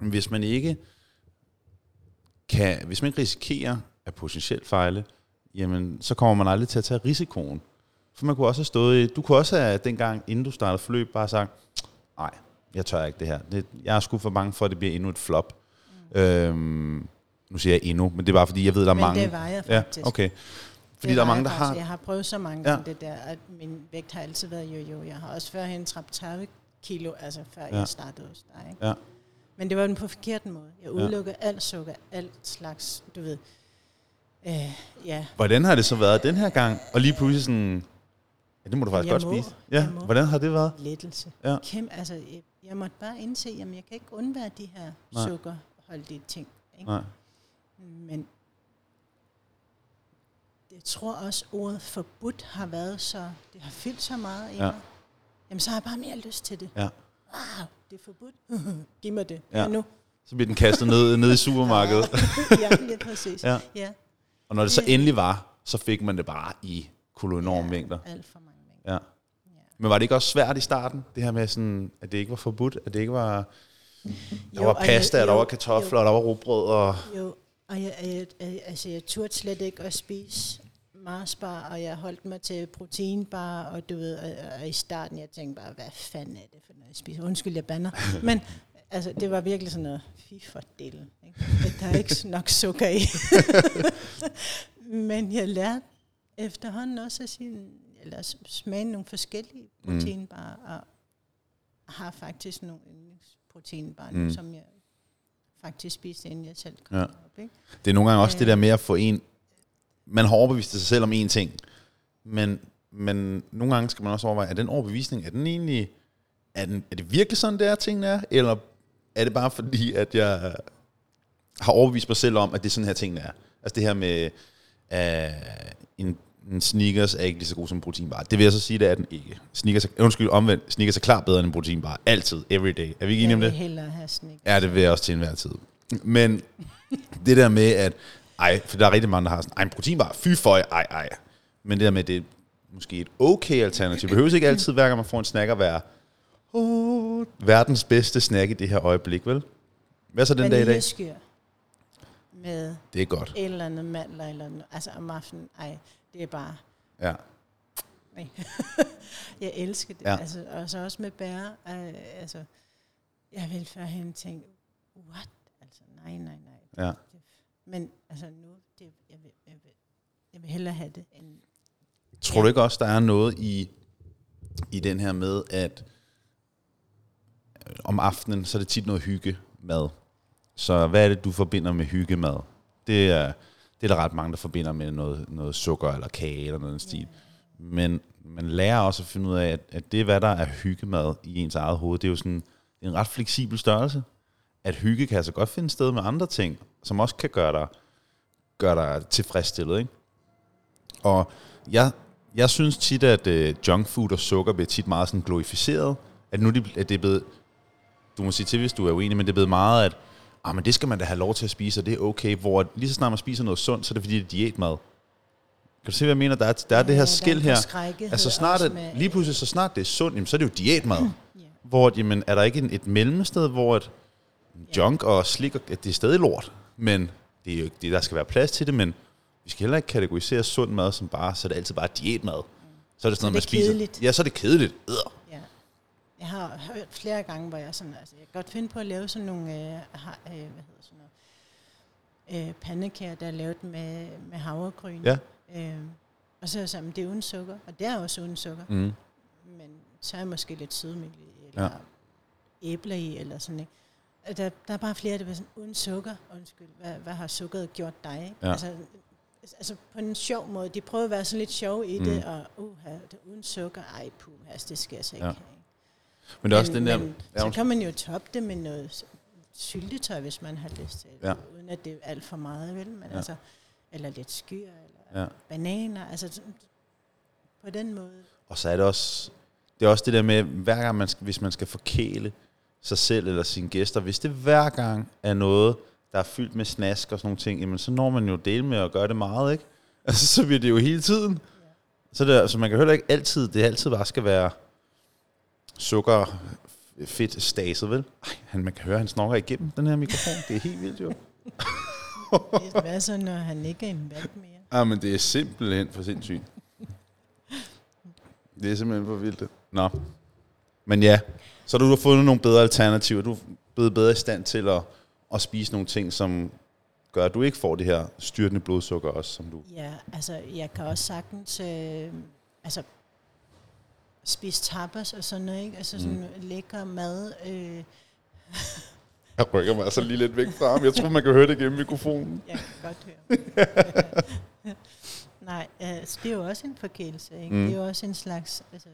hvis man ikke kan, hvis man ikke risikerer at potentielt fejle, jamen så kommer man aldrig til at tage risikoen. For man kunne også have stået i, du kunne også have dengang, inden du startede forløb, bare sagt, nej, jeg tør ikke det her. Det, jeg er sgu for bange for, at det bliver endnu et flop. Mm. Øhm, nu siger jeg endnu, men det er bare fordi, jeg ved, der er men mange... det var jeg faktisk. Ja, okay. Fordi det der er mange, der har... Jeg har prøvet så mange ja. det der, at min vægt har altid været jo jo. Jeg har også førhen trappet 30 kilo, altså før ja. jeg startede hos dig. Ikke? Ja. Men det var den på forkert måde. Jeg udelukkede ja. alt sukker, alt slags, du ved. Øh, ja. Hvordan har det så været den her gang? Og lige pludselig sådan, Ja, det må du faktisk jeg godt må, spise. Ja, hvordan har det været? Lettelse. Ja. Kæmpe, altså, jeg, jeg måtte bare indse, at jeg kan ikke undvære de her Nej. sukkerholdige ting. Ikke? Nej. Men jeg tror også, ordet forbudt har været så, det har fyldt så meget i Ja. mig. Jamen, så har jeg bare mere lyst til det. Ja. Wow, det er forbudt. Giv mig det. Ja. Ja. nu. Så bliver den kastet ned, ned i supermarkedet. ja, lige præcis. Ja. ja. Og når det så endelig var, så fik man det bare i kolonorme ja, mængder. Alt for mængder. Ja. Men var det ikke også svært i starten, det her med, sådan, at det ikke var forbudt, at det ikke var... Der Jo, var jeg- pasta, og der jo, var kartofler, og der var rugbrød, og... Jo, og jeg, jeg, jeg, altså, jeg turde slet ikke at spise Marsbar, og jeg holdt mig til proteinbar, og du ved, og, og i starten, jeg tænkte bare, hvad fanden er det for noget, jeg spiser? Undskyld, jeg banner. Men altså, det var virkelig sådan noget, fy for delen. Ikke? Der er ikke nok sukker i. Men jeg lærte efterhånden også at sige, eller smage nogle forskellige Mm. proteinbarer, og har faktisk nogle yndlingsproteinbarer, Mm. mm. som jeg faktisk spiste, inden jeg selv kom ja. op. Ikke? Det er nogle gange også Øh. det der med at få en... Man har overbevist sig selv om én ting, men, men nogle gange skal man også overveje, er den overbevisning, er den egentlig... Er, den, er det virkelig sådan, det er, tingene er? Eller er det bare fordi, at jeg har overbevist mig selv om, at det er sådan her, tingene er? Altså det her med... Uh, en, en sneakers er ikke lige så god som en proteinbar. Det vil jeg så sige, det er den ikke. Sneakers er, undskyld, omvendt. Sneakers er klart bedre end en proteinbar. Altid. Every day. Er vi ikke enige om jeg det? vil hellere have snik. Ja, det vil jeg også til enhver tid. Men det der med, at... Ej, for der er rigtig mange, der har sådan, ej, en proteinbar, fy for ej, ej. Men det der med, det er måske et okay alternativ. Det behøver ikke altid, hver gang man får en snack, at være oh, verdens bedste snack i det her øjeblik, vel? Hvad så den dag i dag? Med Det er godt. et eller andet mandler, eller noget. altså om aftenen, ej, det er bare, Ja. nej. jeg elsker det, Ja. altså, og så også med bær, øh, altså, jeg vil førhen tænke, what? Altså, nej, nej, nej. Ja. Men altså nu, det, jeg, vil, jeg, vil, jeg vil hellere have det, end Tror du ikke også, der er noget i, i den her med, at øh, om aftenen, så er det tit noget hygge mad. Så hvad er det, du forbinder med hyggemad? Det er, det er der ret mange, der forbinder med noget, noget sukker eller kage eller noget stil. Men man lærer også at finde ud af, at, at det, hvad der er hyggemad i ens eget hoved, det er jo sådan en ret fleksibel størrelse. At hygge kan altså godt finde sted med andre ting, som også kan gøre dig, gøre dig tilfredsstillet. Ikke? Og jeg, jeg synes tit, at øh, junk food og sukker bliver tit meget sådan glorificeret. At nu det, at det er blevet, du må sige til, hvis du er uenig, men det er blevet meget, at ah, men det skal man da have lov til at spise, og det er okay. Hvor lige så snart man spiser noget sundt, så er det fordi, det er diætmad. Kan du se, hvad jeg mener? Der er, der er det her Ja, der er skill en her. Altså snart, at, lige pludselig, så snart det er sundt, jamen, så er det jo diætmad. Ja. Hvor, at, jamen, er der ikke en, et mellemsted, hvor et junk og slik, og, at det er stadig lort, men det er jo ikke det, der skal være plads til det, men vi skal heller ikke kategorisere sund mad som bare, så er det altid bare diætmad. Så er det sådan noget, Så man det spiser. kedeligt. Ja, så er det kedeligt. Øh. Jeg har hørt flere gange, hvor jeg sådan, altså jeg kan godt finde på at lave sådan nogle, øh, har, øh, hvad hedder sådan noget, øh, pandekager, der er lavet med, med havregryn. Ja. Øh, og så er jeg sådan, det er uden sukker, og det er også uden sukker, Mm. men så er jeg måske lidt sødmælk i, eller Ja. æbler i, eller sådan, ikke? Der, der er bare flere, der vil sådan, uden sukker, undskyld, hvad, hvad har sukkeret gjort dig? Ikke? Ja. Altså, altså på en sjov måde, de prøver at være sådan lidt sjove i Mm. det, og uh, det er uden sukker, ej puh, altså, det skal jeg så ikke Ja. have. Men det er også den der... men, Ja, så kan man jo toppe det med noget syltetøj, hvis man har lyst til Ja. uden at det er alt for meget, vel? Men Ja. ja. altså, eller lidt skyr, eller Ja. bananer, altså på den måde. Og så er det også, det er også det der med, hver gang man skal, hvis man skal forkæle sig selv eller sine gæster, hvis det hver gang er noget, der er fyldt med snask og sådan nogle ting, jamen så når man jo dele med at gøre det meget, ikke? Altså, så bliver det jo hele tiden. Så, det, så man kan heller ikke altid, det altid bare skal være sukker, fedt staset, vel? Ej, han, man kan høre, han snokker igennem den her mikrofon. Det er helt vildt jo. Hvad så, når han ikke er en valg mere? Ja, men det er simpelthen for sindssygt. Det er simpelthen for vildt. Nå. Men ja, så du har fundet nogle bedre alternativer. Du er blevet bedre i stand til at, at spise nogle ting, som gør, at du ikke får det her styrtende blodsukker også, som du... Ja, altså, jeg kan også sagtens, øh, altså, spise tapas og sådan noget, ikke? Altså sådan mm. lækker mad. Øh, Jeg rykker mig altså lige lidt væk fra ham. Jeg tror, man kan høre det gennem mikrofonen. jeg kan godt høre. Nej, altså, det er jo også en forkælelse, ikke? Mm. Det er jo også en slags, altså,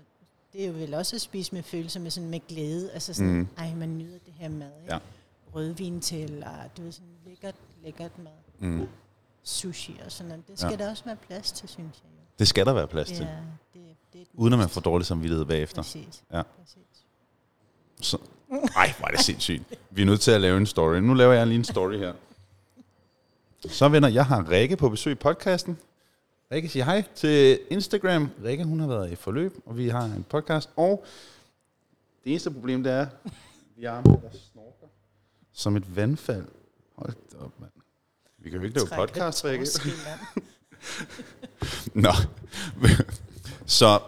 det er jo vel også at spise med følelser, med, sådan, med glæde. Altså sådan, Mm. ej, man nyder det her mad. Ikke? Ja. Rødvin til, og du ved, sådan lækkert, lækkert mad. Mm. Sushi og sådan noget. Det skal Ja. ja. der også være plads til, synes jeg jo. Det skal der være plads Det til. Det, det den Uden at man får dårlig samvittighed bagefter. Præcis. Ja. Præcis. Så, ej, hvor er det sindssygt. Vi er nødt til at lave en story. Nu laver jeg lige en story her. Så venner, jeg har Rikke på besøg i podcasten. Rikke siger hej til Instagram. Rikke, hun har været i forløb, og vi har en podcast. Og det eneste problem, det er, vi har med, der snorker som et vandfald. Hold op, mand. Vi kan jo ikke lave podcast, Rikke. Nå. Så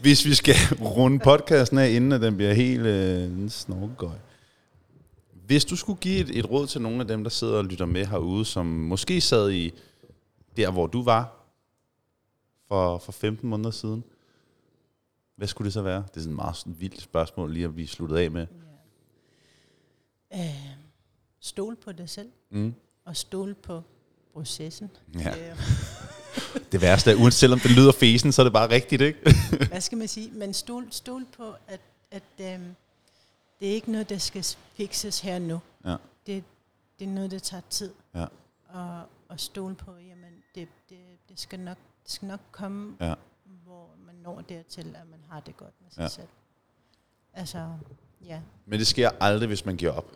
hvis vi skal runde podcasten af, inden at den bliver helt øh, snorkegøj. Hvis du skulle give et, et råd til nogle af dem, der sidder og lytter med herude, som måske sad i der, hvor du var for, for 15 måneder siden, hvad skulle det så være? Det er sådan et meget sådan vildt spørgsmål lige at blive sluttet af med. Ja. Øh, stol på dig selv, Mm. og stol på processen. Ja. Øh, Det værste er, uanset selvom det lyder fesen, så er det bare rigtigt, ikke? hvad skal man sige? Men stol, stol på, at, at øhm, det er ikke noget, der skal fikses her nu. Ja. Det, det er noget, der tager tid. Ja. Og, og stole på, jamen, det, det, det, skal nok, det skal nok komme, Ja. hvor man når dertil, at man har det godt med sig Ja. selv. Altså, ja, Men det sker aldrig, hvis man giver op.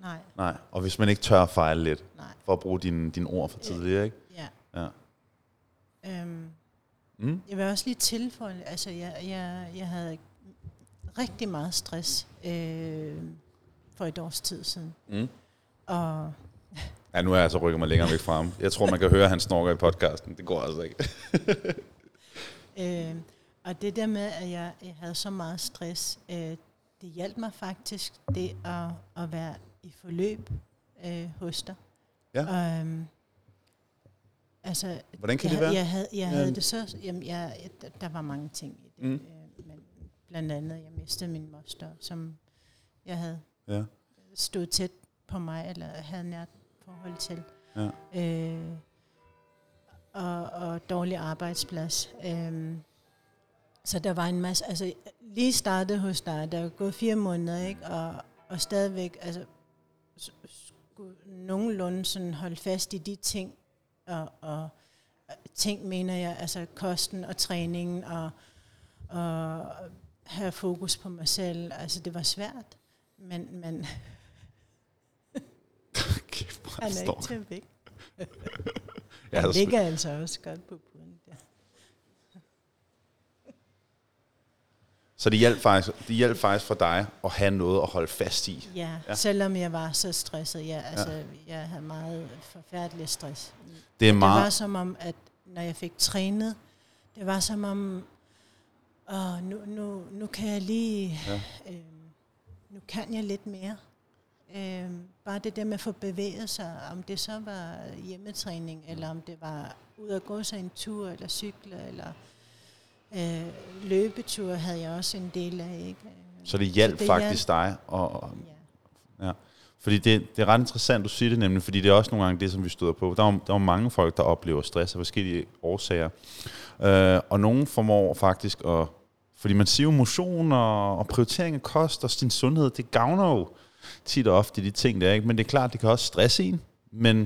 nej, Nej, og hvis man ikke tør at fejle lidt, nej, for at bruge dine din ord for Ja. tidligere, ikke? ja. Ja. Øhm, Mm? Jeg vil også lige tilføje, altså jeg, jeg, jeg havde rigtig meget stress øh, for et års tid siden. Mm. Og Ja, nu er jeg altså rykket mig længere væk fra ham. Jeg tror, man kan høre, han snorker i podcasten. Det går altså ikke. Øh, og det der med, at jeg, jeg havde så meget stress, øh, det hjalp mig faktisk, det at, at være i forløb øh, hos dig. Ja. Og, øhm, altså, Hvordan kan jeg, det være? Jeg havde, jeg Ja. havde det så, jamen, jeg, der- var mange ting i det. Mm. Øh, men blandt andet, jeg mistede min moster, som jeg havde Ja. stod tæt på mig, eller havde nært forhold til. Ja. Øh, og, og dårlig arbejdsplads. Øhm, så der var en masse, altså lige startet hos dig, der er gået fire måneder, ikke? Og, og stadigvæk, altså skulle nogenlunde sådan holde fast i de ting, og, og ting mener jeg, altså kosten og træningen, og, og have fokus på mig selv, altså det var svært, men, men Kæft, han er ikke til væk. Jeg Han ligger altså også godt på puden der. Så det hjalp, faktisk, det hjalp faktisk for dig at have noget at holde fast i. Ja, Ja. selvom jeg var så stresset. Ja, altså, ja. jeg havde meget forfærdelig stress. Det er Det var meget... som om, at når jeg fik trænet, det var som om, åh, nu, nu, nu kan jeg lige, ja. øh, nu kan jeg lidt mere. Øh, bare det der med at få bevæget sig, om det så var hjemmetræning, eller om det var ud at gå sig en tur, eller cykle, eller øh, løbetur havde jeg også en del af. Ikke? Så det hjalp Så det faktisk dig. Og, og, Ja. fordi det, det er ret interessant, du siger det nemlig, fordi det er også nogle gange det, som vi støder på. Der er, der er mange folk, der oplever stress af forskellige årsager. Øh, og nogen formår faktisk at... Fordi man siger jo motion og, og prioritering af kost og sin sundhed, det gavner jo tit og ofte de ting der, ikke? Men det er klart, det kan også stresse en. Men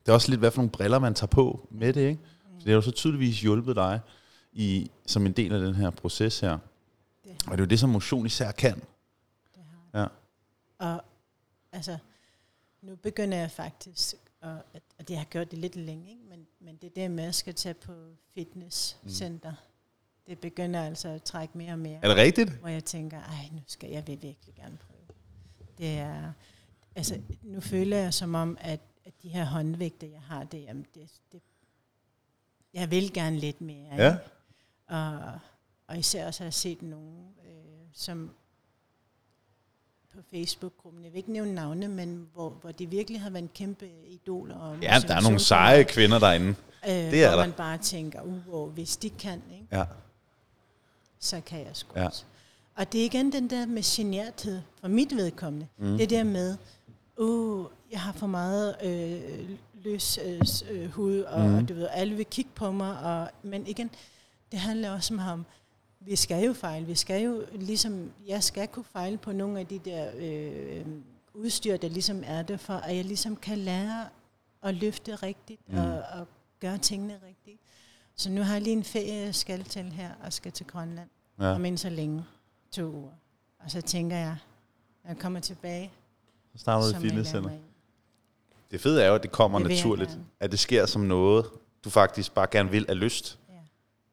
det er også lidt, hvad for nogle briller man tager på med det, ikke? Så det har jo så tydeligvis hjulpet dig i, som en del af den her proces her. Det Og det er jo det, som motion især kan. Det har Ja. Og altså, nu begynder jeg faktisk, og, at, at jeg har gjort det lidt længe, ikke? Men, men det der med, at jeg skal tage på fitnesscenter, mm. det begynder altså at trække mere og mere. Er det rigtigt? Hvor jeg tænker, ej, nu skal jeg vil virkelig gerne prøve. Det er, altså, nu føler jeg som om, at, at de her håndvægte, jeg har, det, jamen, det, det, jeg vil gerne lidt mere. Ja. Ikke? Og, og især også har jeg set nogen, øh, som på Facebook-gruppen, jeg vil ikke nævne navne, men hvor, hvor de virkelig har været en kæmpe idoler. Og Ja, der er nogle seje kvinder derinde. Øh, det er hvor der. man bare tænker, uh, hvis de kan, ikke, Ja. så kan jeg sgu Ja. også. Og det er igen den der med generthed, for mit vedkommende. Mm. Det der med, uh, jeg har for meget øh, løs øh, øh, hud, og mm. du ved, alle vil kigge på mig. Og, men igen, det handler også om, vi skal jo fejle. Vi skal jo ligesom, jeg skal kunne fejle på nogle af de der øh, udstyr, der ligesom er der, for at jeg ligesom kan lære at løfte rigtigt Mm. og, og gøre tingene rigtigt. Så nu har jeg lige en ferie, jeg skal til her, og skal til Grønland. Ja. Om så længe. To uger. Og så tænker jeg, når jeg kommer tilbage, Så starter du i fitnesscenter. Det fede er jo, at det kommer Det naturligt. At det sker som noget, du faktisk bare gerne vil af lyst.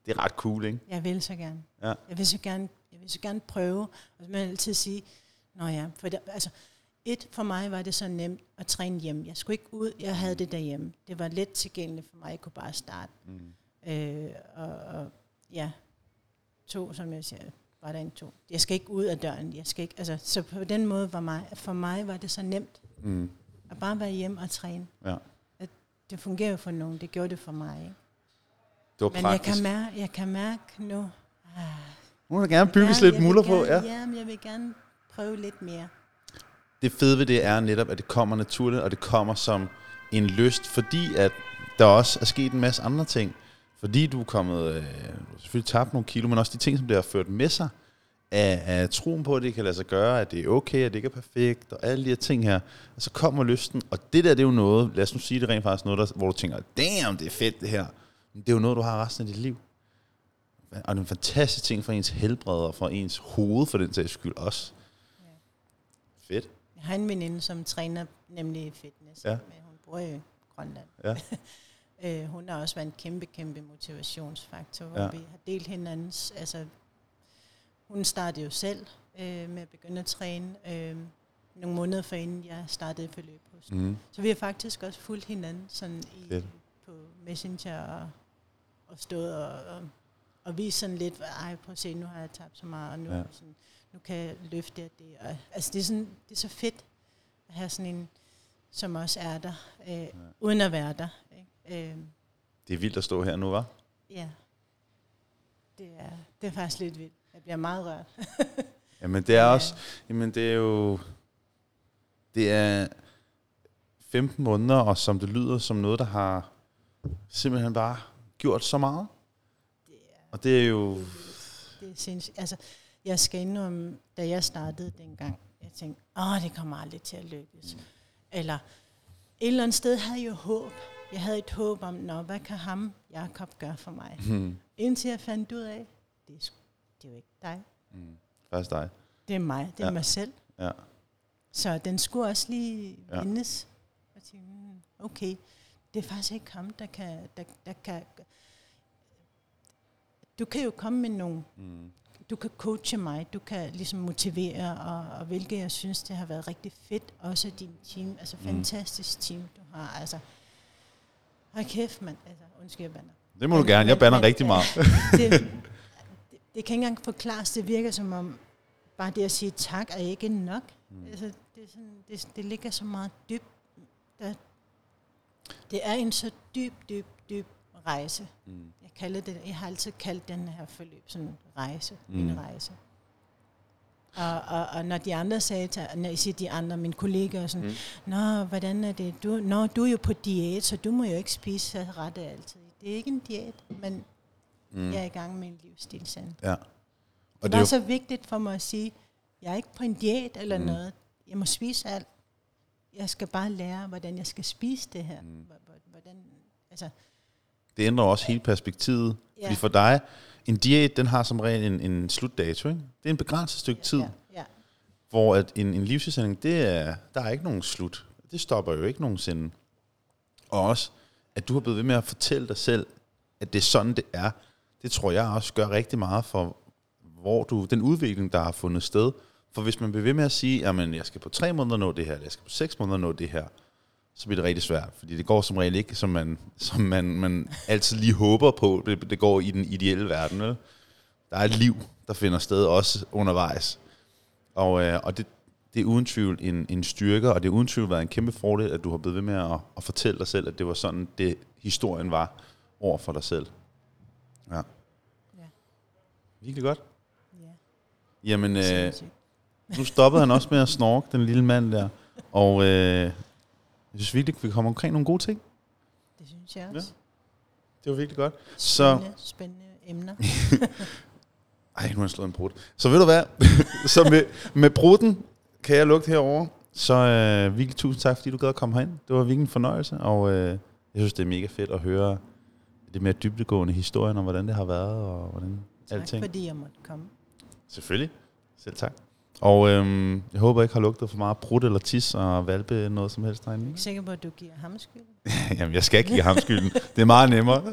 Det er ret cool, ikke? Jeg vil så gerne. Ja. Jeg vil så gerne, jeg vil så gerne prøve. Og så må jeg altid sige, Nå ja, for det, altså, et, for mig var det så nemt at træne hjem. Jeg skulle ikke ud, jeg havde det derhjemme. Det var let tilgængeligt for mig, jeg kunne bare starte. Mm. Øh, og, og ja, to, som jeg siger, var der en to. Jeg skal ikke ud af døren. Jeg skal ikke, altså, så på den måde var mig, for mig var det så nemt Mm. at bare være hjemme og træne. Ja. At det fungerer jo for nogen, det gjorde det for mig. Ikke? Det var Men jeg praktisk. kan, mærke, jeg kan mærke nu, ah, Nu der gerne bygges lidt jeg vil muller på. Ja. Ja, men jeg vil gerne prøve lidt mere. Det fede ved det er netop, at det kommer naturligt, og det kommer som en lyst, fordi at der også er sket en masse andre ting. Fordi du er kommet, øh, selvfølgelig tabt nogle kilo, men også de ting, som det har ført med sig, af, af troen på, at det kan lade sig gøre, at det er okay, at det ikke er perfekt, og alle de her ting her. Og så kommer lysten, og det der, det er jo noget, lad os nu sige det rent faktisk noget, der, hvor du tænker, damn, det er fedt det her. Det er jo noget, du har resten af dit liv. Og det er en fantastisk ting for ens helbred, og for ens hoved, for den sags skyld også. Ja. Fedt. Jeg har en veninde, som træner nemlig fitness, Ja. men hun bor i Grønland. Ja. øh, hun har også været en kæmpe, kæmpe motivationsfaktor, hvor Ja. vi har delt hinandens, altså hun startede jo selv øh, med at begynde at træne øh, nogle måneder før inden jeg startede forløb hos. Mm. Så vi har faktisk også fulgt hinanden sådan i, Fedt. på Messenger og, og stået og, og, og vist sådan lidt, ej prøv at se, nu har jeg tabt så meget, og nu, Ja. sådan, nu kan jeg løfte det. det. Og, altså det er, sådan, det er så fedt at have sådan en, som også er der, øh, ja. uden at være der. Ikke? Øh, Det er vildt at stå her nu, var? ja, det er, det er faktisk lidt vildt. Jeg bliver meget rørt. Jamen det er Ja. også, jamen det er jo, det er 15 måneder, og som det lyder som noget, der har simpelthen bare gjort så meget. Det er, Og det er jo, det er sindssygt. Altså, jeg skal indrømme, da jeg startede dengang, jeg tænkte, åh, det kommer aldrig til at lykkes. Mm. Eller et eller andet sted havde jeg jo håb. Jeg havde et håb om, Nå, hvad kan ham, Jakob, gøre for mig? hmm, Indtil jeg fandt ud af, det er, det er jo ikke dig. hmm, faktisk dig. Det er mig. Det er Ja. mig selv. Ja. Så den skulle også lige Ja. ja. vindes. Og tænkte, "Hmm, okay, det er faktisk ikke ham, der kan, der, der kan... Du kan jo komme med nogle Mm. du kan coache mig, du kan ligesom motivere, og, og hvilket jeg synes, det har været rigtig fedt, også din team, altså Mm. fantastisk team, du har, altså, hold kæft, mand, altså, undskyld, jeg bander. Det må du Men- gerne, jeg bander men- rigtig meget. det, det, det kan ikke engang forklares, det virker som om, bare det at sige tak er ikke nok. Mm. Altså, det, er sådan, det, det ligger så meget dybt. Der, det er en så dyb, dyb, dyb rejse. Mm. Jeg, kalder det, jeg har altid kaldt den her forløb sådan en rejse. Mm. En rejse. Og, og, og når de andre sagde til, når jeg siger de andre, mine kollegaer, sådan, Mm. Nå, hvordan er det? Du, nå, du er jo på diæt, så du må jo ikke spise så ret altid. Det er ikke en diæt, men Mm. jeg er i gang med en livsstilsand. Ja. Og det det er var jo, så vigtigt for mig at sige, jeg er ikke på en diæt eller mm. noget. Jeg må spise alt. Jeg skal bare lære, hvordan jeg skal spise det her. Mm. Hvordan, altså, det ændrer også hele perspektivet. ja. Fordi for dig, en diæt, den har som regel en, en slutdato, ikke? Det er en begrænset stykke tid. Ja, ja. Hvor at en, en livsstilsændring, det er, der er ikke nogen slut. Det stopper jo ikke nogensinde. Og også, at du har blevet ved med at fortælle dig selv, at det er sådan, det er. Det tror jeg også gør rigtig meget for, hvor du, den udvikling, der har fundet sted. For hvis man bliver ved med at sige, at jeg skal på tre måneder nå det her, eller jeg skal på seks måneder nå det her, så bliver det rigtig svært. Fordi det går som regel ikke, som man, som man, man altid lige håber på, det, det går i den ideelle verden. Vel? Der er et liv, der finder sted også undervejs. Og, øh, og det, det er uden tvivl en, en styrke, og det er uden tvivl været en kæmpe fordel, at du har blevet ved med at, at fortælle dig selv, at det var sådan, det historien var over for dig selv. Ja. Ja. Virkelig godt. ja. Jamen, øh. Nu stoppede han også med at snorke, den lille mand der. Og øh, jeg synes virkelig, vi kommer omkring nogle gode ting. Det synes jeg også. Det var virkelig godt. Så Spændende, spændende emner. Ej, nu har jeg slået en brud. Så ved du hvad? så med, med bruden kan jeg lugte herover. Så øh, virkelig tusind tak, fordi du gad at komme herind. Det var virkelig en fornøjelse, og øh, jeg synes, det er mega fedt at høre det mere dybdegående historien om, hvordan det har været, og hvordan Tak alting. fordi jeg måtte komme. Selvfølgelig. Selv tak. Og øhm, jeg håber ikke har lugtet for meget brud eller tis og valpe noget som helst derinde. Jeg er ikke sikker på, at du giver ham skyld. Jamen, jeg skal ikke give ham skylden. Det er meget nemmere.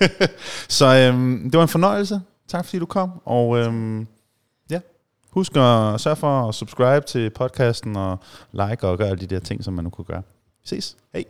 så øhm, det var en fornøjelse. Tak fordi du kom. Og øhm, ja, husk at sørge for at subscribe til podcasten og like og gøre alle de der ting, som man nu kunne gøre. Vi ses. Hej.